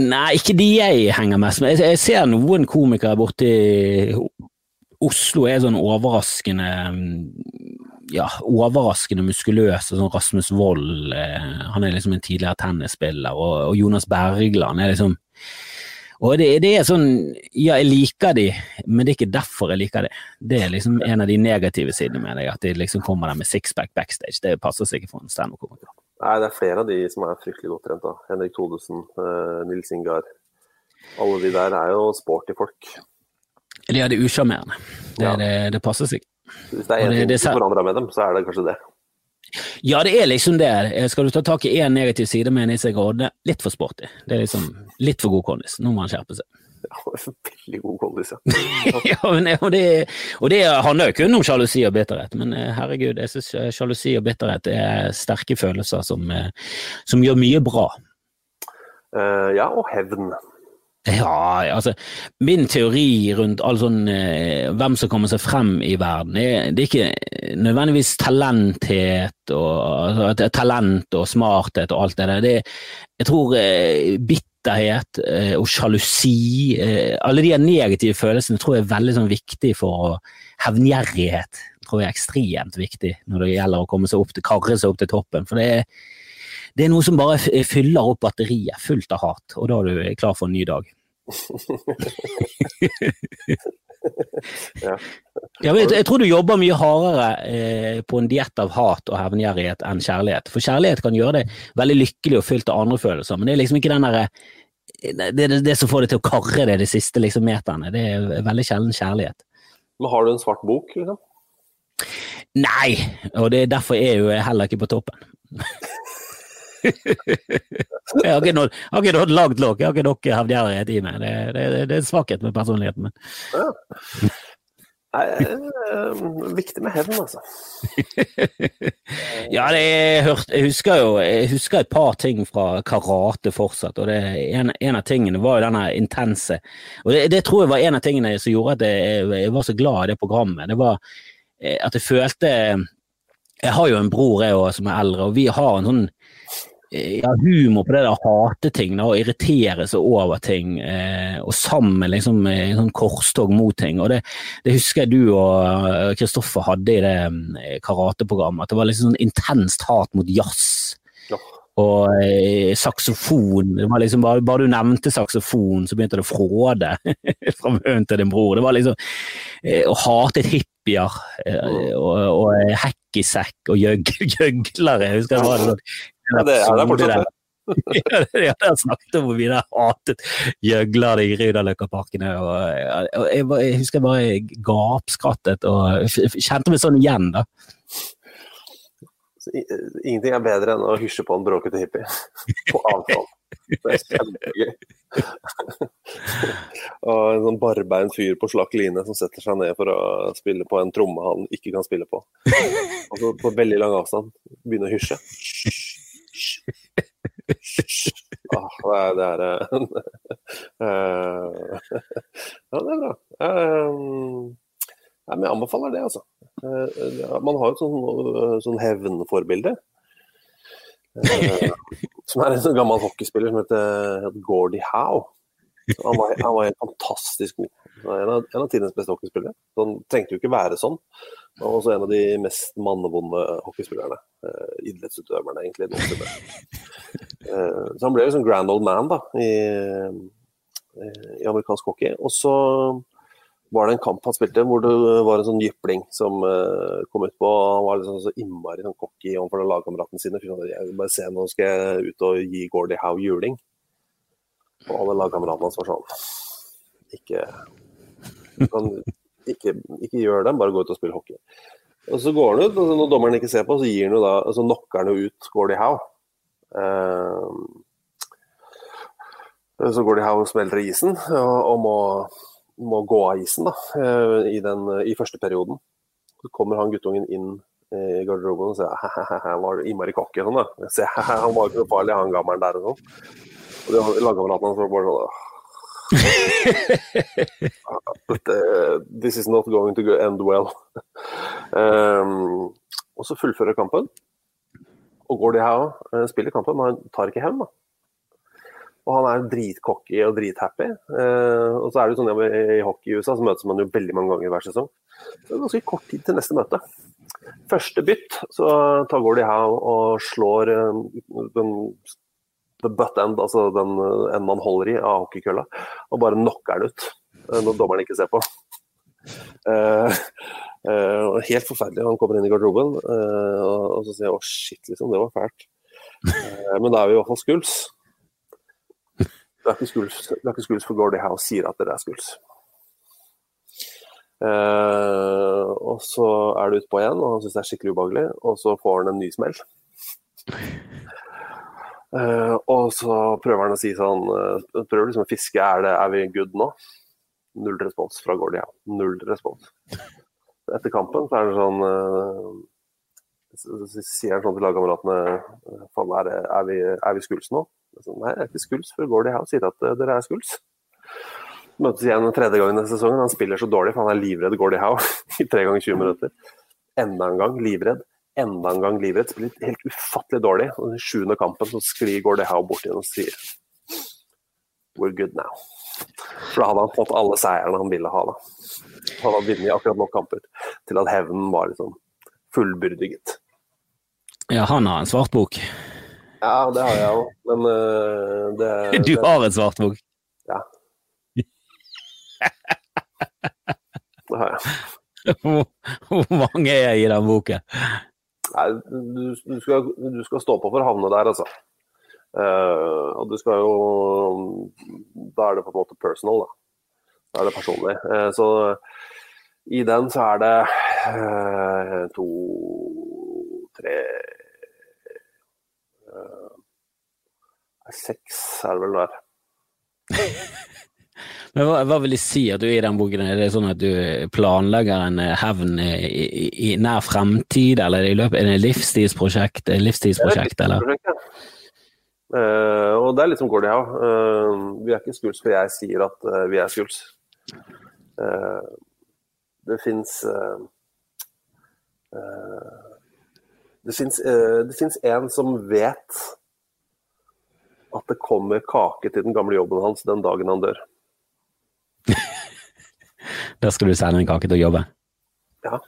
Speaker 1: Nei, ikke de jeg henger mest med. Jeg, ser noen komikere borte i Oslo er sånn overraskende ja, overraskende muskuløs. Sånn Rasmus Wold, eh, han er liksom en tidligere tennisspiller, og, og Jonas Bergland er liksom og det, det er sånn, ja, jeg liker de, men det er ikke derfor jeg liker de. Det er liksom en av de negative sidene med deg, at de liksom kommer der med sixpack backstage. Det passer ikke for en standup-komiker.
Speaker 2: Nei, det er flere av de som er fryktelig godt trent. da. Henrik Thodesen, eh, Nils Ingar. Alle de der er jo sporty folk.
Speaker 1: De er det usjarmerende. Det,
Speaker 2: Ja.
Speaker 1: det, det passer seg.
Speaker 2: Hvis det er én ting
Speaker 1: det
Speaker 2: som forandrer med dem, så er det kanskje det.
Speaker 1: Ja, det er liksom det. Eh, Skal du ta tak i én negativ side med Nils Egge Rodde, litt for sporty. Det er liksom litt for god kondis. Nå må han skjerpe seg. <laughs>
Speaker 2: Veldig god kondis, ja. <laughs>
Speaker 1: ja, men, og, det, og det handler jo kun om sjalusi og bitterhet, men eh, herregud, jeg syns sjalusi og bitterhet er sterke følelser som, eh, som gjør mye bra.
Speaker 2: Uh, ja, og hevn.
Speaker 1: Ja, altså Min teori rundt all sånn eh, hvem som kommer seg frem i verden, er, det er ikke nødvendigvis talenthet og, altså, talent og smarthet og alt det der. Det, jeg tror eh, bitterhet eh, og sjalusi, eh, alle de negative følelsene tror jeg er veldig sånn viktig for Hevngjerrighet tror jeg er ekstremt viktig når det gjelder å komme seg opp til, karre seg opp til toppen. For det er, det er noe som bare fyller opp batteriet fullt av hat, og da er du klar for en ny dag. <laughs> <laughs>
Speaker 2: Ja.
Speaker 1: Jeg, jeg tror du jobber mye hardere eh, på en diett av hat og hevngjerrighet enn kjærlighet. For kjærlighet kan gjøre deg veldig lykkelig og fylt av andre følelser, men det er liksom ikke den derre det, det, det som får deg til å karre deg de siste liksom, meterne. Det er veldig sjelden kjærlighet.
Speaker 2: Men har du en svart bok, liksom?
Speaker 1: Nei, og det er derfor er jo heller ikke på toppen. <laughs> jeg har ikke nådd, har ikke nådd langt nok, jeg har ikke nok hevngjerrighet i meg. Det, det, det, er en svakhet med personligheten min.
Speaker 2: Ja. Nei, er viktig med hevn, altså. <laughs>
Speaker 1: ja, det jeg, hørt, jeg, husker jo jeg husker et par ting fra karate fortsatt. og det, en, en, av tingene var jo denne intense og det, det, tror jeg var en av tingene som gjorde at jeg, jeg var så glad i det programmet. Det var eh, at jeg følte Jeg har jo en bror jeg også, som er eldre, og vi har en sånn ja, humor på det der å hate ting og irritere seg over ting, eh, og sammen liksom en sånn korstog mot ting. og Det, det husker jeg du og Kristoffer hadde i det eh, karateprogrammet. At det var liksom sånn intenst hat mot jazz. Ja. Og eh, saksofon. det var liksom bare, bare, du nevnte saksofon, så begynte det å fråde <laughs> fra munnen til din bror. Det var liksom eh, Å hate hippier eh, og, og hekkisekk og <laughs> gjøglere. Jeg husker det var sånn
Speaker 2: ja, det, ja, det er fortsatt det. <laughs>
Speaker 1: ja, jeg har snakket om hvor mye jeg hatet gjøgler i Grünerløkkaparkene. Jeg, jeg, jeg, husker jeg bare gapskrattet og kjente meg sånn igjen, da.
Speaker 2: Ingenting er bedre enn å hysje på en bråkete hippie på avstand. Det er kjempegøy. og en sånn barbeint fyr på slakk line som setter seg ned for å spille på en tromme han ikke kan spille på. Og så på veldig lang avstand begynne å hysje. <laughs> Ah, det er uh, <laughs> Ja, det er bra. Uh, ja, men jeg anbefaler det, altså. Uh, man har jo et sånn, sånn hevnforbilde. som er en sånn gammel hockeyspiller som heter Gordie Howe. Han var, han var, helt fantastisk god. En av, av tidens beste hockeyspillere. Han trengte jo ikke være sånn. Var også en av de mest mannevonde hockeyspillerne. Uh, idrettsutøverne, egentlig. Uh, <laughs> så han ble liksom grand old man da, i, i, amerikansk hockey. Og så var det en kamp han spilte hvor det var en sånn jypling som uh, kom ut på Han var liksom så innmari sånn cocky overfor lagkameratene sine. Jeg vil bare se, nå skal jeg ut og gi Gordie Howe juling. Og alle lagkameratene hans var sånn Ikke, kan, <laughs> ikke, ikke gjør det, bare gå ut og spill hockey. Og Så går han ut, og når dommeren ikke ser på, så gir han jo da, altså knocker han jo ut Gordie Howe. Uh, så Gordie Howe smelter i isen og, og må, må, gå av isen da, uh, i, den, i første perioden. Så kommer han guttungen inn i garderoben og sier han var innmari cocky. Sånn, han var ikke noe farlig, han gammelen der og sånn. Og lagkameratene hans var bare sånn this is not going to end well. um, og så fullfører kampen. Og går de her òg. spiller kampen, men tar ikke hevn. Og han er dritcocky og drithappy. Uh, og så er det jo sånn ja, I hockey i USA så møtes man jo veldig mange ganger hver sesong. Det er ganske kort tid til neste møte. Første bytt så tar de Howe og slår uh, den the butt end, altså den eh, enden man holder i av hockeykølla, og bare knocker den ut eh, når dommeren ikke ser på. Uh, uh, helt forferdelig. Han kommer inn i garderoben uh, og, så sier jeg å shit, liksom, det var fælt. men da er vi i hvert fall skuls. Det er ikke skuls, det er ikke skuls for Gordie House sier at dere er skuls. og så er det utpå igjen, og han syns det er skikkelig ubehagelig, og så får han en ny smell. Uh, og så prøver han å si sånn uh, Prøver liksom å fiske. Er, det, er vi good nå? Null respons fra Gordia. Null respons. Etter kampen så er det sånn uh, så, sier han sånn til lagkameratene Faen, er, er, vi, er vi skuls nå? Så, Nei, jeg er ikke skuls, for Gordy Howe sier at dere er skuls. Møtes igjen tredje gangen i sesongen. Han spiller så dårlig, for han er livredd Gordy Howe <laughs> i tre ganger 20 minutter. Enda en gang livredd enda en gang livredd. Spiller helt ufattelig dårlig. Og den sjuende kampen så sklir Gordie Howe bort igjen og sier We're good now. For da hadde han fått alle seierne han ville ha. da. Han hadde vunnet akkurat nok kamper til at hevnen var liksom fullbyrdiget.
Speaker 1: Ja, han har en svart bok.
Speaker 2: Ja, det har jeg òg, men uh, det <laughs>
Speaker 1: Du har en svart bok?
Speaker 2: Ja. <laughs> Det har jeg.
Speaker 1: Hvor mange er i den boken?
Speaker 2: Nei, du, du, skal, du, skal, stå på for å havne der, altså. Uh, og du skal jo Da er det på en måte personal, da. Da er det personlig. Uh, så i den så er det uh, to, tre Seks er det vel der. <laughs>
Speaker 1: Men hva, hva, vil det si at du i den boken er det sånn at du planlegger en eh, hevn i, i, i nær fremtid, eller i løpet, er det et livstidsprosjekt, livstidsprosjekt eller?
Speaker 2: Uh, og det er litt som går det, ja. Uh, vi er ikke skuls for jeg sier at uh, vi er skuls. det fins Det fins en som vet at det kommer kake til den gamle jobben hans den dagen han dør.
Speaker 1: Der skal du sende en kake til å jobbe?
Speaker 2: Ja.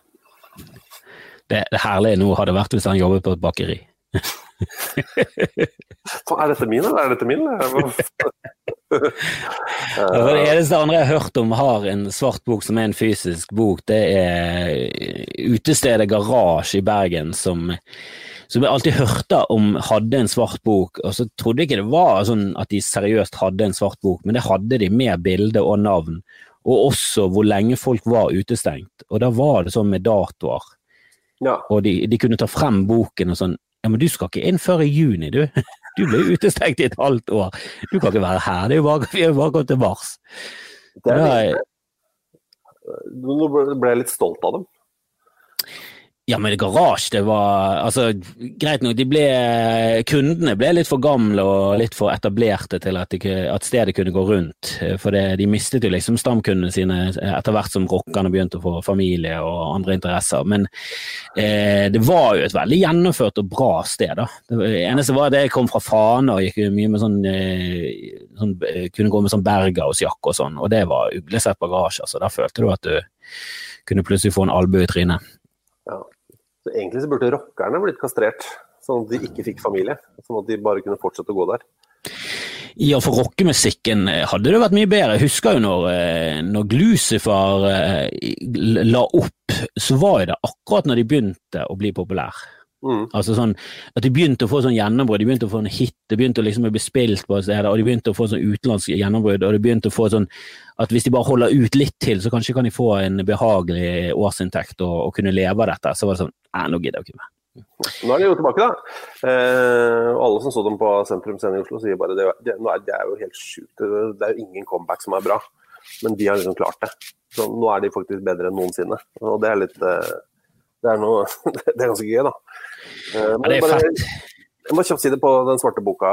Speaker 1: Det, det herlige nå hadde vært hvis han jobbet på et bakeri. <laughs>
Speaker 2: er dette min, eller er dette min? <laughs>
Speaker 1: det eneste andre jeg har hørt om har en svart bok som er en fysisk bok, det er utestedet Garasje i Bergen som som jeg alltid hørte om hadde en svart bok, og så trodde jeg ikke det var sånn at de seriøst hadde en svart bok, men det hadde de med bilde og navn og også hvor lenge folk var utestengt. Og da var det sånn med datoer.
Speaker 2: Ja.
Speaker 1: Og de, de, kunne ta frem boken og sånn Ja, men du skal ikke inn før i juni, du. <laughs> Du ble utestengt i et halvt år. Du kan ikke være her. Det er jo bare, vi har bare gått til mars.
Speaker 2: Det er, Nå ble jeg litt stolt av dem.
Speaker 1: Ja, men garasje, det var altså, Greit nok, de ble, kundene ble litt for gamle og litt for etablerte til at, de, at stedet kunne gå rundt. For det, de mistet jo liksom stamkundene sine etter hvert som rockerne begynte å få familie og andre interesser. Men eh, det var jo et veldig gjennomført og bra sted. da. Det eneste var at jeg kom fra Fana og gikk mye med sånn, eh, sånn Kunne gå med sånn Bergaus-jakke og sånn, og det var uglesett bagasje. Så da følte du at du kunne plutselig få en albue i trynet.
Speaker 2: Så egentlig så burde rockerne blitt kastrert, sånn at de ikke fikk familie. Sånn at de bare kunne fortsette å gå der.
Speaker 1: Ja, for rockemusikken hadde det vært mye bedre. Jeg husker jo når, eh, når Glucifer eh, la opp, så var det akkurat når de begynte å bli populære.
Speaker 2: Mm.
Speaker 1: Altså sånn, At de begynte å få sånn gjennombrudd, de begynte å få en hit, det begynte liksom å bli spilt på steder, og de begynte å få sånn utenlandsk gjennombrudd. og de begynte å få sånn at Hvis de bare holder ut litt til, så kanskje kan de få en behagelig årsinntekt og, og kunne leve av dette. Så var det sånn Nei, nå gidder jeg ikke mer.
Speaker 2: Nå er de jo tilbake, da. Eh, alle som så dem på Sentrum Scene i Oslo, sier bare det, det, det er jo helt sjukt. Det er jo ingen comeback som er bra, men de har liksom klart det. Så nå er de faktisk bedre enn noensinne. Og det er litt eh, Det er, noe, <laughs> det er ganske gøy, da.
Speaker 1: Eh, ja, det er bare, fett.
Speaker 2: Jeg må kjapt si det på den svarte boka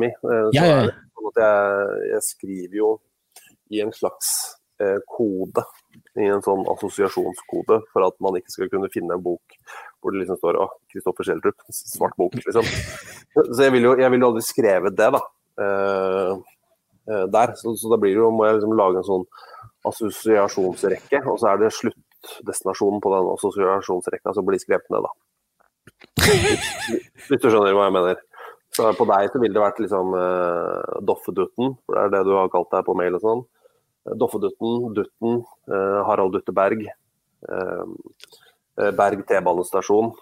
Speaker 2: mi.
Speaker 1: Eh, ja, ja.
Speaker 2: Sånn jeg, jeg, skriver jo i en slags eh, kode, i en sånn assosiasjonskode, for at man ikke skal kunne finne en bok hvor det liksom står å, Kristoffer Schjelderup, svart bok, liksom. Så jeg ville jo, vil aldri skrevet det, da. Eh, eh, der. Så, så, da blir det jo, må jeg liksom lage en sånn assosiasjonsrekke, og så er det sluttdestinasjonen på den assosiasjonsrekka som blir skrevet ned, da. Hvis du skjønner hva jeg mener. Så på deg så ville det vært liksom uh, Doffedutten, for det er det du har kalt deg på mail og sånn. Doffedutten, Dutten, uh, Harald Dutteberg, uh, Berg T-banestasjon,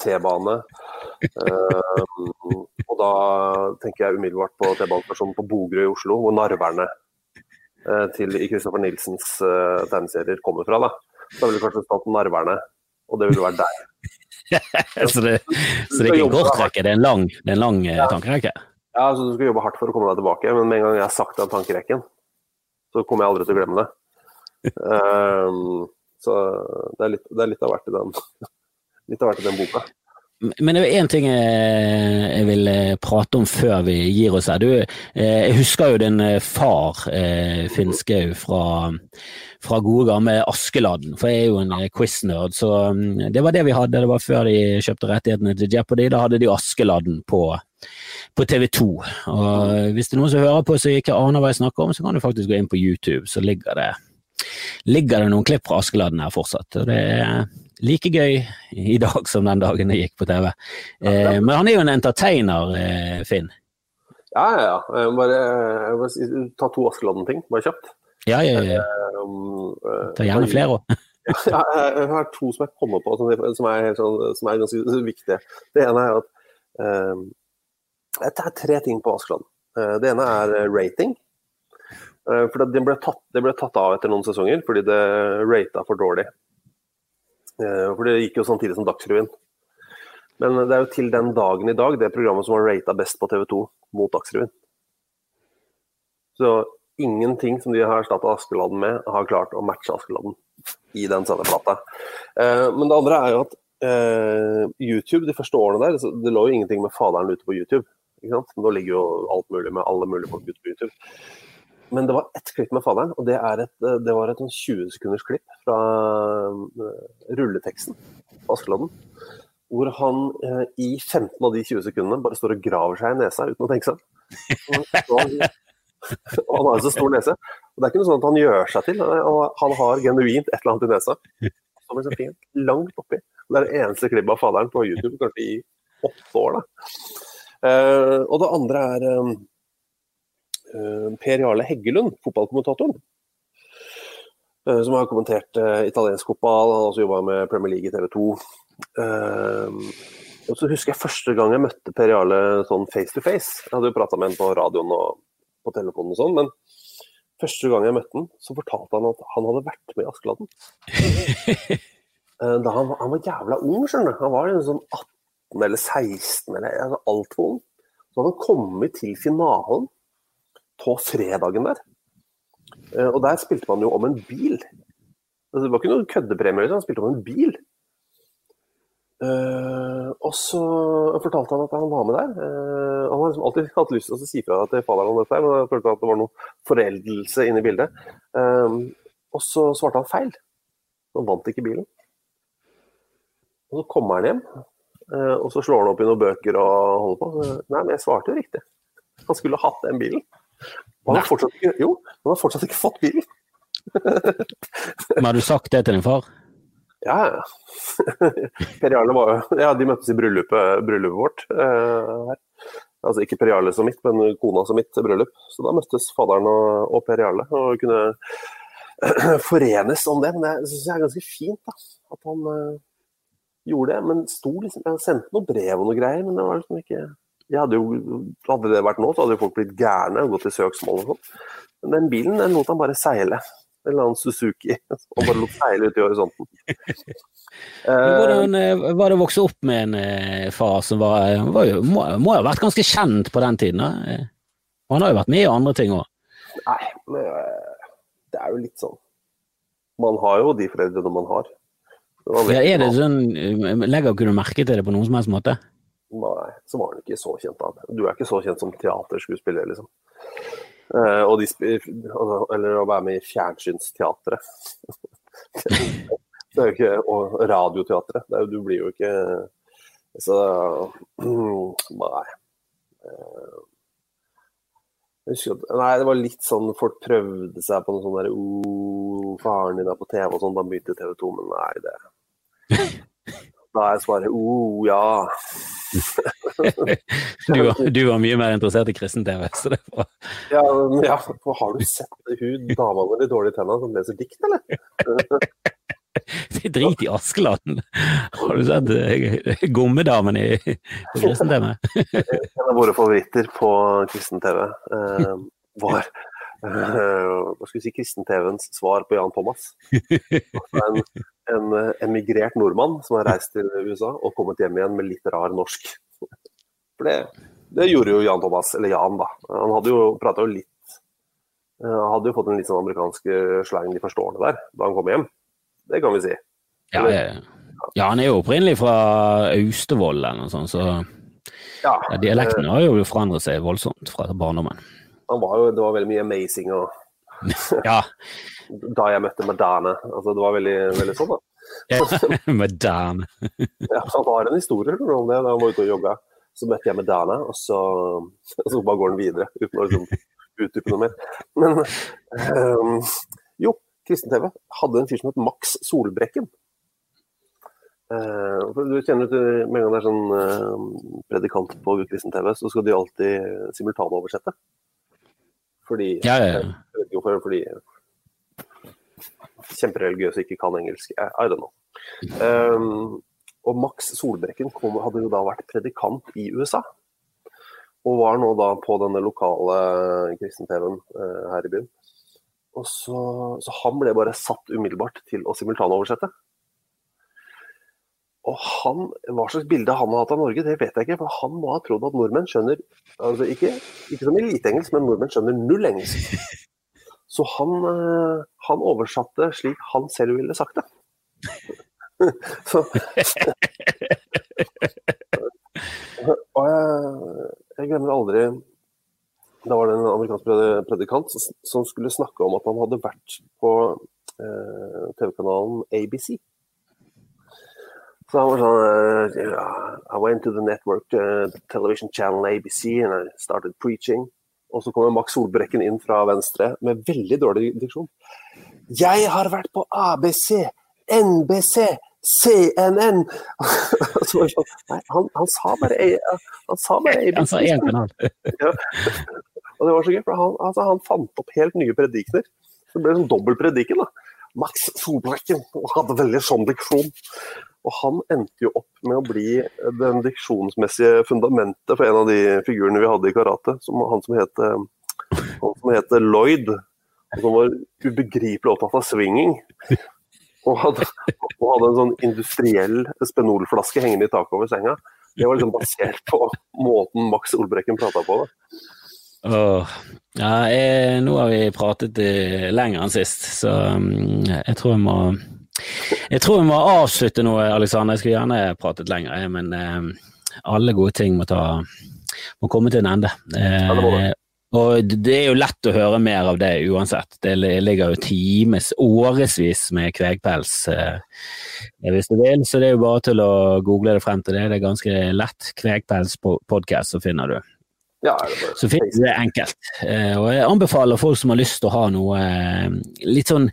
Speaker 2: T-bane. og da tenker jeg umiddelbart på T-banestasjonen på Bogerud i Oslo, hvor narverne til i Kristoffer Nilsens tegneserier kommer fra. da. Da ville kanskje stått narverne, og det ville vært deg. <laughs>
Speaker 1: så, det, så det er ikke en kort rekke, det er en lang, er en lang eh, ja. tankerekke?
Speaker 2: Ja, så du skal jobbe hardt for å komme deg tilbake, men med en gang jeg har sagt den tankerekken, så kommer jeg aldri til å glemme det. Um, <laughs> så det er, litt, det er litt av hvert i den, <laughs> litt av hvert i den boka.
Speaker 1: Men det er én ting jeg vil eh, prate om før vi gir oss her. Du, eh, jeg husker jo din far, Finn Skau, fra fra gode gamle Askeladden, for jeg er jo en eh, quiznerd. Så mm, det var det vi hadde. Det var før de kjøpte rettighetene til Jeopardy. Da hadde de Askeladden på, på TV 2. Og hvis det er noen som hører på som ikke aner hva jeg snakker om, så kan du faktisk gå inn på YouTube, så ligger det, ligger det noen klipp fra Askeladden her fortsatt. Og det er like gøy i dag som den dagen det gikk på TV. Eh, men han er jo en entertainer, eh, Finn.
Speaker 2: Ja, ja, ja. Bare, bare ta to Askeladden-ting, bare kjapt.
Speaker 1: Ja, ja, ja. Um, Ta gjerne flere òg. <laughs>
Speaker 2: ja, jeg har to som jeg kommer på som er, sånn, som er ganske viktige. Det ene er at um, Det er tre ting på Askeland. Uh, det ene er rating. For det ble, tatt, det ble, tatt, av etter noen sesonger fordi det rata for dårlig. Uh, for det gikk jo samtidig som Dagsrevyen. Men det er jo til den dagen i dag det programmet som var rata best på TV 2 mot Dagsrevyen. Så ingenting som de har erstatta Askeladden med, har klart å matche Askeladden i den sendeplata. Eh, men det andre er jo at eh, YouTube de første årene der, det lå jo ingenting med Faderen ute på YouTube. Ikke sant? Nå ligger jo alt mulig med alle mulige folk ute på YouTube. Men det var ett klipp med Faderen, og det, et, det var et 20 sånn sekunders klipp fra uh, rulleteksten på Askeladden. Hvor han uh, i 15 av de 20 sekundene bare står og graver seg i nesa uten å tenke seg om. Og han <laughs> har jo så stor nese. Og Det er ikke noe sånn at han gjør seg til. Han har genuint et eller annet i nesa. Han blir så fint, langt oppi. Det er det eneste klippet av faderen på YouTube kanskje i åtte år. da. Og det andre er Per Jarle Heggelund, fotballkommentatoren. Uh, som har kommentert italiensk fotball, han har også jobba med Premier League i TV 2. og så husker jeg første gang jeg møtte Per Jarle sånn face to face. Jeg hadde jo prata med ham på radioen og på telefonen og sånn, men første gang jeg møtte ham, så fortalte han at han hadde vært med i Askeladden. <laughs> da han, han, var jævla ung, skjønner du. Han var sånn 18 eller 16 eller altså altfor ung. Så hadde han kommet til finalen på fredagen der. Eh, og der spilte man jo om en bil. Altså, det var ikke noen køddepremie, han spilte om en bil. Uh, og så fortalte han at han var med der. Uh, han har liksom alltid hatt lyst til å si fra til faderen om dette, men jeg følte at det var noe foreldelse inne i bildet. Uh, og så svarte han feil. Han vant ikke bilen. Og så kommer han hjem, og så slår han opp i noen bøker og holder på. Nei, men jeg svarte jo riktig. Han skulle hatt den bilen. Han har fortsatt ikke, jo, han har fortsatt ikke fått bilen. <laughs>
Speaker 1: men har du sagt det til din far?
Speaker 2: Ja. <laughs> Per Jarle var jo Ja, de møttes i bryllupet, bryllupet vårt. her. altså ikke Per Jarle som mitt, men kona som mitt bryllup. Så da møttes faderen og, og Per Jarle og kunne <clears throat> forenes om det. Men det syns jeg er ganske fint, da. At han uh, gjorde det. Men sto liksom, jeg sendte noen brev og noe greier, men det var liksom ikke hadde, jo, hadde det vært nå, så hadde jo folk blitt gærne og gått i søksmål og sånn. Men den bilen den lot han bare seile. En eller annen Suzuki. <laughs> Og bare lot seile ut i horisonten. <laughs>
Speaker 1: Hvordan eh, var det å vokse opp med en eh, far som var, var jo, må, må ha vært ganske kjent på den tiden? Da? Og han har jo vært med i andre ting òg?
Speaker 2: Nei, men eh, det er jo litt sånn Man har jo de foreldrene man har.
Speaker 1: Ja, er det sånn, Legger ikke du merke til det på noen som helst måte?
Speaker 2: Nei, så var han ikke så kjent. da. Du er ikke så kjent som teaterskuespiller, liksom. Eh, de, altså, eller å være med i fjernsynsteatret. <laughs> det er jo ikke, og radioteatret. Du blir jo ikke Så <clears throat> Nei. Eh, nei, det var litt sånn folk prøvde seg på noe sånn der oh, faren din er på TV og sånn, da begynte TV 2, men nei, det <laughs> Da er svaret oh, ja. <laughs>
Speaker 1: du, du, var mye mer interessert i kristen-TV, så det var
Speaker 2: ja, ja, for har du sett hun dama med de dårlige tennene som leser dikt, eller?
Speaker 1: Det <laughs> er Drit i Askeland! Har du sett uh, Gommedamen i, på kristen-TV? <laughs>
Speaker 2: en av våre favoritter på kristen-TV uh, var hva skal vi si, kristen-TV-ens svar på Jan Thomas. En, en emigrert nordmann som har reist til USA og kommet hjem igjen med litt rar norsk. For det, det gjorde jo Jan Thomas, eller Jan, da. Han hadde jo prata jo litt Han hadde jo fått en litt sånn amerikansk slang de første der, da han kom hjem. Det kan vi si.
Speaker 1: Ja, ja, han er jo opprinnelig fra Austevoll eller noe sånt, så ja, dialekten har jo forandret seg voldsomt fra barndommen.
Speaker 2: Jo, det var veldig mye amazing og <laughs>
Speaker 1: ja. <laughs>
Speaker 2: Da jeg møtte Madame. Altså, det var veldig, veldig sånn,
Speaker 1: da. <laughs> Madame.
Speaker 2: ja, han har en historie om det. Da han var ute og jogga, så møtte jeg Madame, og så, og så bare går han videre uten å liksom, utdype noe mer. Men um, jo, kristen-TV hadde en fyr som het Max Solbrekken. Uh, du kjenner til Med en gang det er sånn uh, predikant på kristen-TV, så skal de alltid simultanoversette. Fordi
Speaker 1: ja, ja, ja.
Speaker 2: Jeg vet ikke hvorfor, fordi kjempereligiøse ikke kan engelsk. I, don't know. Um, og Max Solbrekken kom, hadde jo da vært predikant i USA. Og var nå da på denne lokale kristen-TV-en uh, her i byen. Og så, så, han ble bare satt umiddelbart til å simultanoversette. Og han, Hva slags bilde han har hatt av Norge, det vet jeg ikke. For han må ha trodd at nordmenn skjønner altså ikke, ikke som eliteengelsk, men nordmenn skjønner null engelsk. <laughs> Så han, eh, han oversatte slik han selv ville sagt det. <laughs> Så, <laughs> og jeg, jeg glemmer aldri Da var det en amerikansk predikant som skulle snakke om at han hadde vært på eh, TV-kanalen ABC. Så I var sånn uh, I went to the network, uh, television channel ABC, and I started preaching. Og så kommer Max Solbrekken inn fra venstre med veldig dårlig diksjon. Jeg har vært på ABC, NBC, CNN! <laughs> så, nei, han, han, sa bare Han sa bare ABC.
Speaker 1: Han sa én kanal.
Speaker 2: ja. Og det var så gøy, for han, altså, han fant opp helt nye predikener. Det ble sånn dobbel prediken. da. Max Solbrekken hadde veldig sånn diksjon. Og han endte jo opp med å bli den diksjonsmessige fundamentet for en av de figurene vi hadde i karate. Som, han som het, han som het Lloyd. Som var ubegripelig opptatt av swinging. Og hadde, og hadde en sånn industriell spenolflaske hengende i taket over senga. Det var liksom basert på måten Max Olbrekken prata på. det.
Speaker 1: Oh, ja, jeg, nå har vi pratet eh, lenger enn sist, så um, jeg tror jeg må jeg tror vi må avslutte nå, Alexander. Jeg skulle gjerne pratet lenger, men eh, alle gode ting må, ta, må komme til en ende. Eh, og det er jo lett å høre mer av det uansett. Det ligger jo times, årevis med kvegpels eh, hvis du vil, så det er jo bare til å google det frem til det. Det er ganske lett. Kvegpels podcast, så finner du.
Speaker 2: Ja,
Speaker 1: så finner du det enkelt. Eh, og jeg anbefaler folk som har lyst til å ha noe litt sånn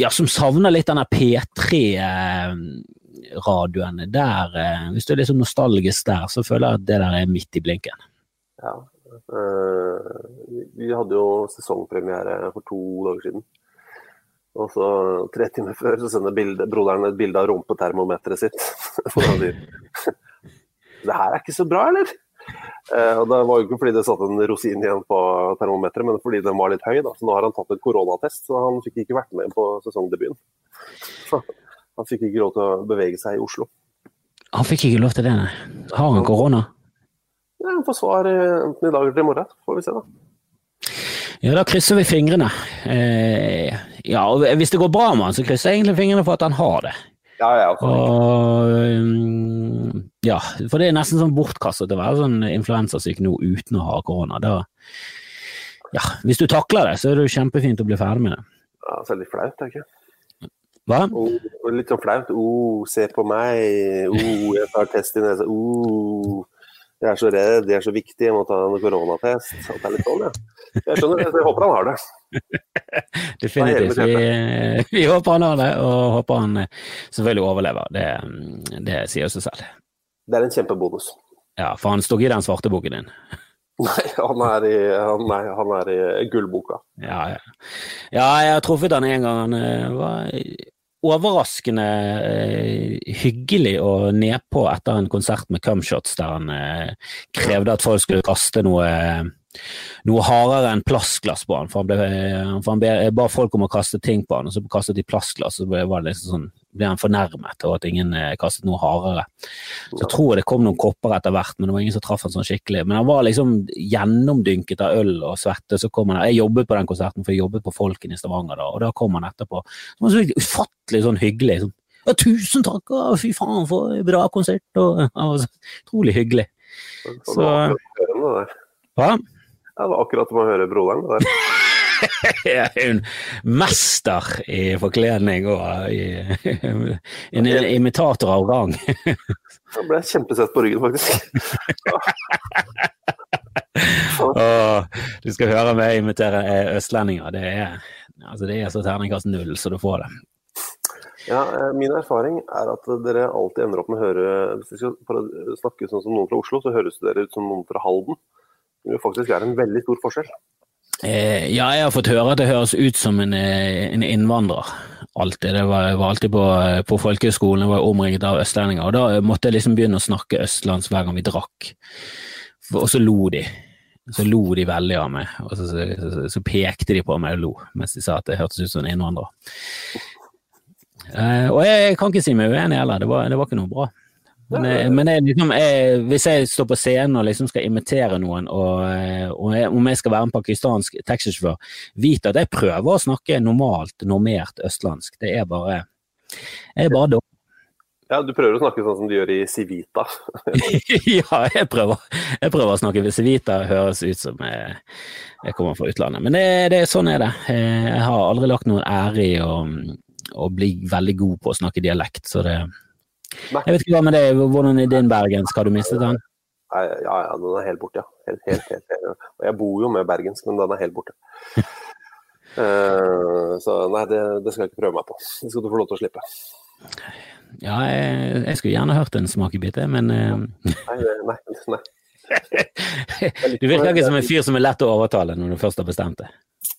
Speaker 1: ja, som savner litt denne P3-radioen. Der, eh, hvis du er litt sånn nostalgisk der, så føler jeg at det der er midt i blinken.
Speaker 2: Ja. Øh, vi hadde jo sesongpremiere for to dager siden. Og så tre timer før så sender bilde, broderen et bilde av rumpetermometeret sitt. <laughs> <laughs> det her er ikke så bra, eller? Eh, og Det var jo ikke fordi det satt en rosin igjen på termometeret, men fordi den var litt høy. da. Så Nå har han tatt en koronatest, så han fikk ikke vært med på sesongdebuten. Så han fikk ikke lov til å bevege seg i Oslo.
Speaker 1: Han fikk ikke lov til det, nei. Har han korona?
Speaker 2: Ja, Han får svar eh, enten i dag eller i morgen. Får vi se, da.
Speaker 1: Ja, da krysser vi fingrene. Eh, ja, og Hvis det går bra med han, så krysser jeg egentlig fingrene for at han har det.
Speaker 2: Ja, ja,
Speaker 1: og, um, ja, for det er nesten sånn bortkastet å være sånn influensasyk nå uten å ha korona. Da, ja, hvis du takler det, så er det jo kjempefint å bli ferdig med det.
Speaker 2: Ja, så er det litt flaut, tenker jeg.
Speaker 1: Hva?
Speaker 2: Oh, litt sånn flaut. Oh, se på meg. Oh, jeg tar test i nesa. Oh. Jeg er så redd, jeg er så viktig, jeg må ta en koronatest. At det er litt sånn, ja. Jeg skjønner det, jeg håper han har det. <laughs>
Speaker 1: Definitivt. Vi, <laughs> vi, håper han har det, og håper han eh, selvfølgelig overlever. Det, det sier seg selv.
Speaker 2: Det er en kjempebonus.
Speaker 1: Ja, for han står ikke i den svarte boken din. <laughs>
Speaker 2: Nei, han er i, han, nei, han er i gullboka.
Speaker 1: Ja, ja. ja, jeg har truffet han en gang. Han eh, var overraskende eh, hyggelig og nedpå etter en konsert med Cumshots der han eh, krevde at folk skulle kaste noe, noe hardere enn plastglass på han. For han, ble, for han ba folk om å kaste ting på han, og så kastet de plastglass, og så var det liksom sånn ble han fornærmet over at ingen eh, kastet noe hardere. Så jeg tror det kom noen kopper etter hvert, men det var ingen som traff han sånn skikkelig. Men han var liksom gjennomdynket av øl og svette. Så kom han, Jeg jobbet på den konserten, for jeg jobbet på Folken i Stavanger da, og da kom han etterpå. Så var så ufattelig sånn hyggelig. Sånn, ja, 'Tusen takk, fy faen for en bra konsert', og <laughs> ja, Utrolig hyggelig.
Speaker 2: Så
Speaker 1: Hva?
Speaker 2: Det var akkurat som å høre broderen. det
Speaker 1: en <laughs> mester i forkledning og i, en imitator av rang. <laughs>
Speaker 2: Jeg ble kjempesett på ryggen, faktisk. <laughs>
Speaker 1: Åh, du skal høre meg imitere østlendinger. Det er, altså det er så terningkast null, så du får det.
Speaker 2: Ja, eh, Min erfaring er at dere alltid ender opp med å høre Hvis vi skal snakke sånn som noen fra Oslo, så høres dere ut som noen fra Halden. Faktisk er en veldig stor forskjell.
Speaker 1: Eh, ja, jeg har fått høre at det høres ut som en, eh, en innvandrer. Alltid. Det var, var alltid på, på folkehøyskolen, jeg var omringet av østlendinger. Og da måtte jeg liksom begynne å snakke østlands hver gang vi drakk. Og så lo de. Så lo de veldig av meg, og så, så, så pekte de på meg og lo mens de sa at det hørtes ut som en innvandrer. Eh, og jeg kan ikke si meg uenig heller, det var, det var ikke noe bra. Men, eh, men jeg, liksom, jeg, hvis jeg står på scenen og liksom skal imitere noen, og, eh, og jeg, om jeg skal være en pakistansk taxisjåfør, vit at jeg prøver å snakke normalt, normert østlandsk. Det er bare Jeg er bare dårlig.
Speaker 2: Ja, du prøver å snakke sånn som de gjør i Civita. <laughs>
Speaker 1: ja, jeg prøver, jeg prøver å snakke. Civita høres ut som jeg, jeg kommer fra utlandet. Men det, det, sånn er det. Eh, jeg har aldri lagt noen ære i å, å bli veldig god på å snakke dialekt, så det. Jeg vet ikke hva med det, hvordan i din bergensk, har du mistet den?
Speaker 2: Ja, ja, den er helt borte, ja. Helt, helt, helt, helt. Og jeg bor jo med bergensk, men den er helt borte. Uh, <laughs> så nei, det, det, skal jeg ikke prøve meg på. Det skal du få lov til å slippe.
Speaker 1: Ja, jeg, jeg skulle gjerne hørt en smakebit, men uh...
Speaker 2: Nei, nei, nei. <laughs>
Speaker 1: du virker ikke som en fyr som er lett å overtale når du først har bestemt det.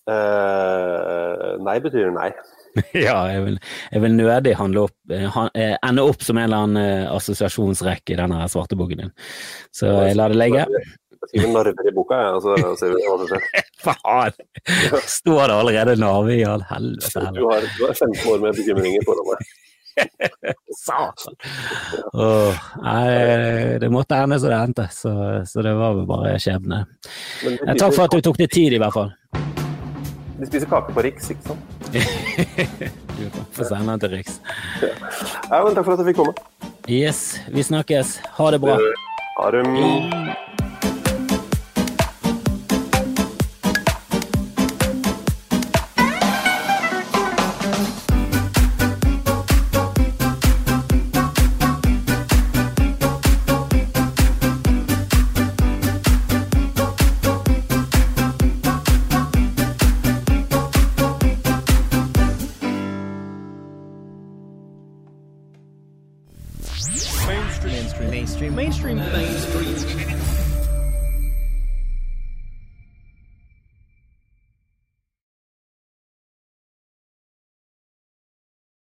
Speaker 2: Uh, nei betyr nei. <laughs>
Speaker 1: ja, jeg vil, jeg vil nødig opp, han, ende opp som en eller annen assosiasjonsrekke i denne svarte boken din. Så jeg lar det ligge.
Speaker 2: Skriver narver i boka, jeg, og så ser vi hva som skjer. <laughs>
Speaker 1: Faen! Står det allerede narve i all helvete?
Speaker 2: Du har, du har 15 år med bekymringer foran deg. <laughs>
Speaker 1: Satan! Oh, nei, det måtte ende som det endte, så, så det var vel bare skjebne. Takk for at du tok deg tid, i hvert fall.
Speaker 2: De spiser kake på Riks, ikke sant? <laughs>
Speaker 1: du få sende den til Riks.
Speaker 2: Ja, men takk for at jeg fikk komme.
Speaker 1: Yes, vi snakkes. Ha det bra.
Speaker 2: Ha det.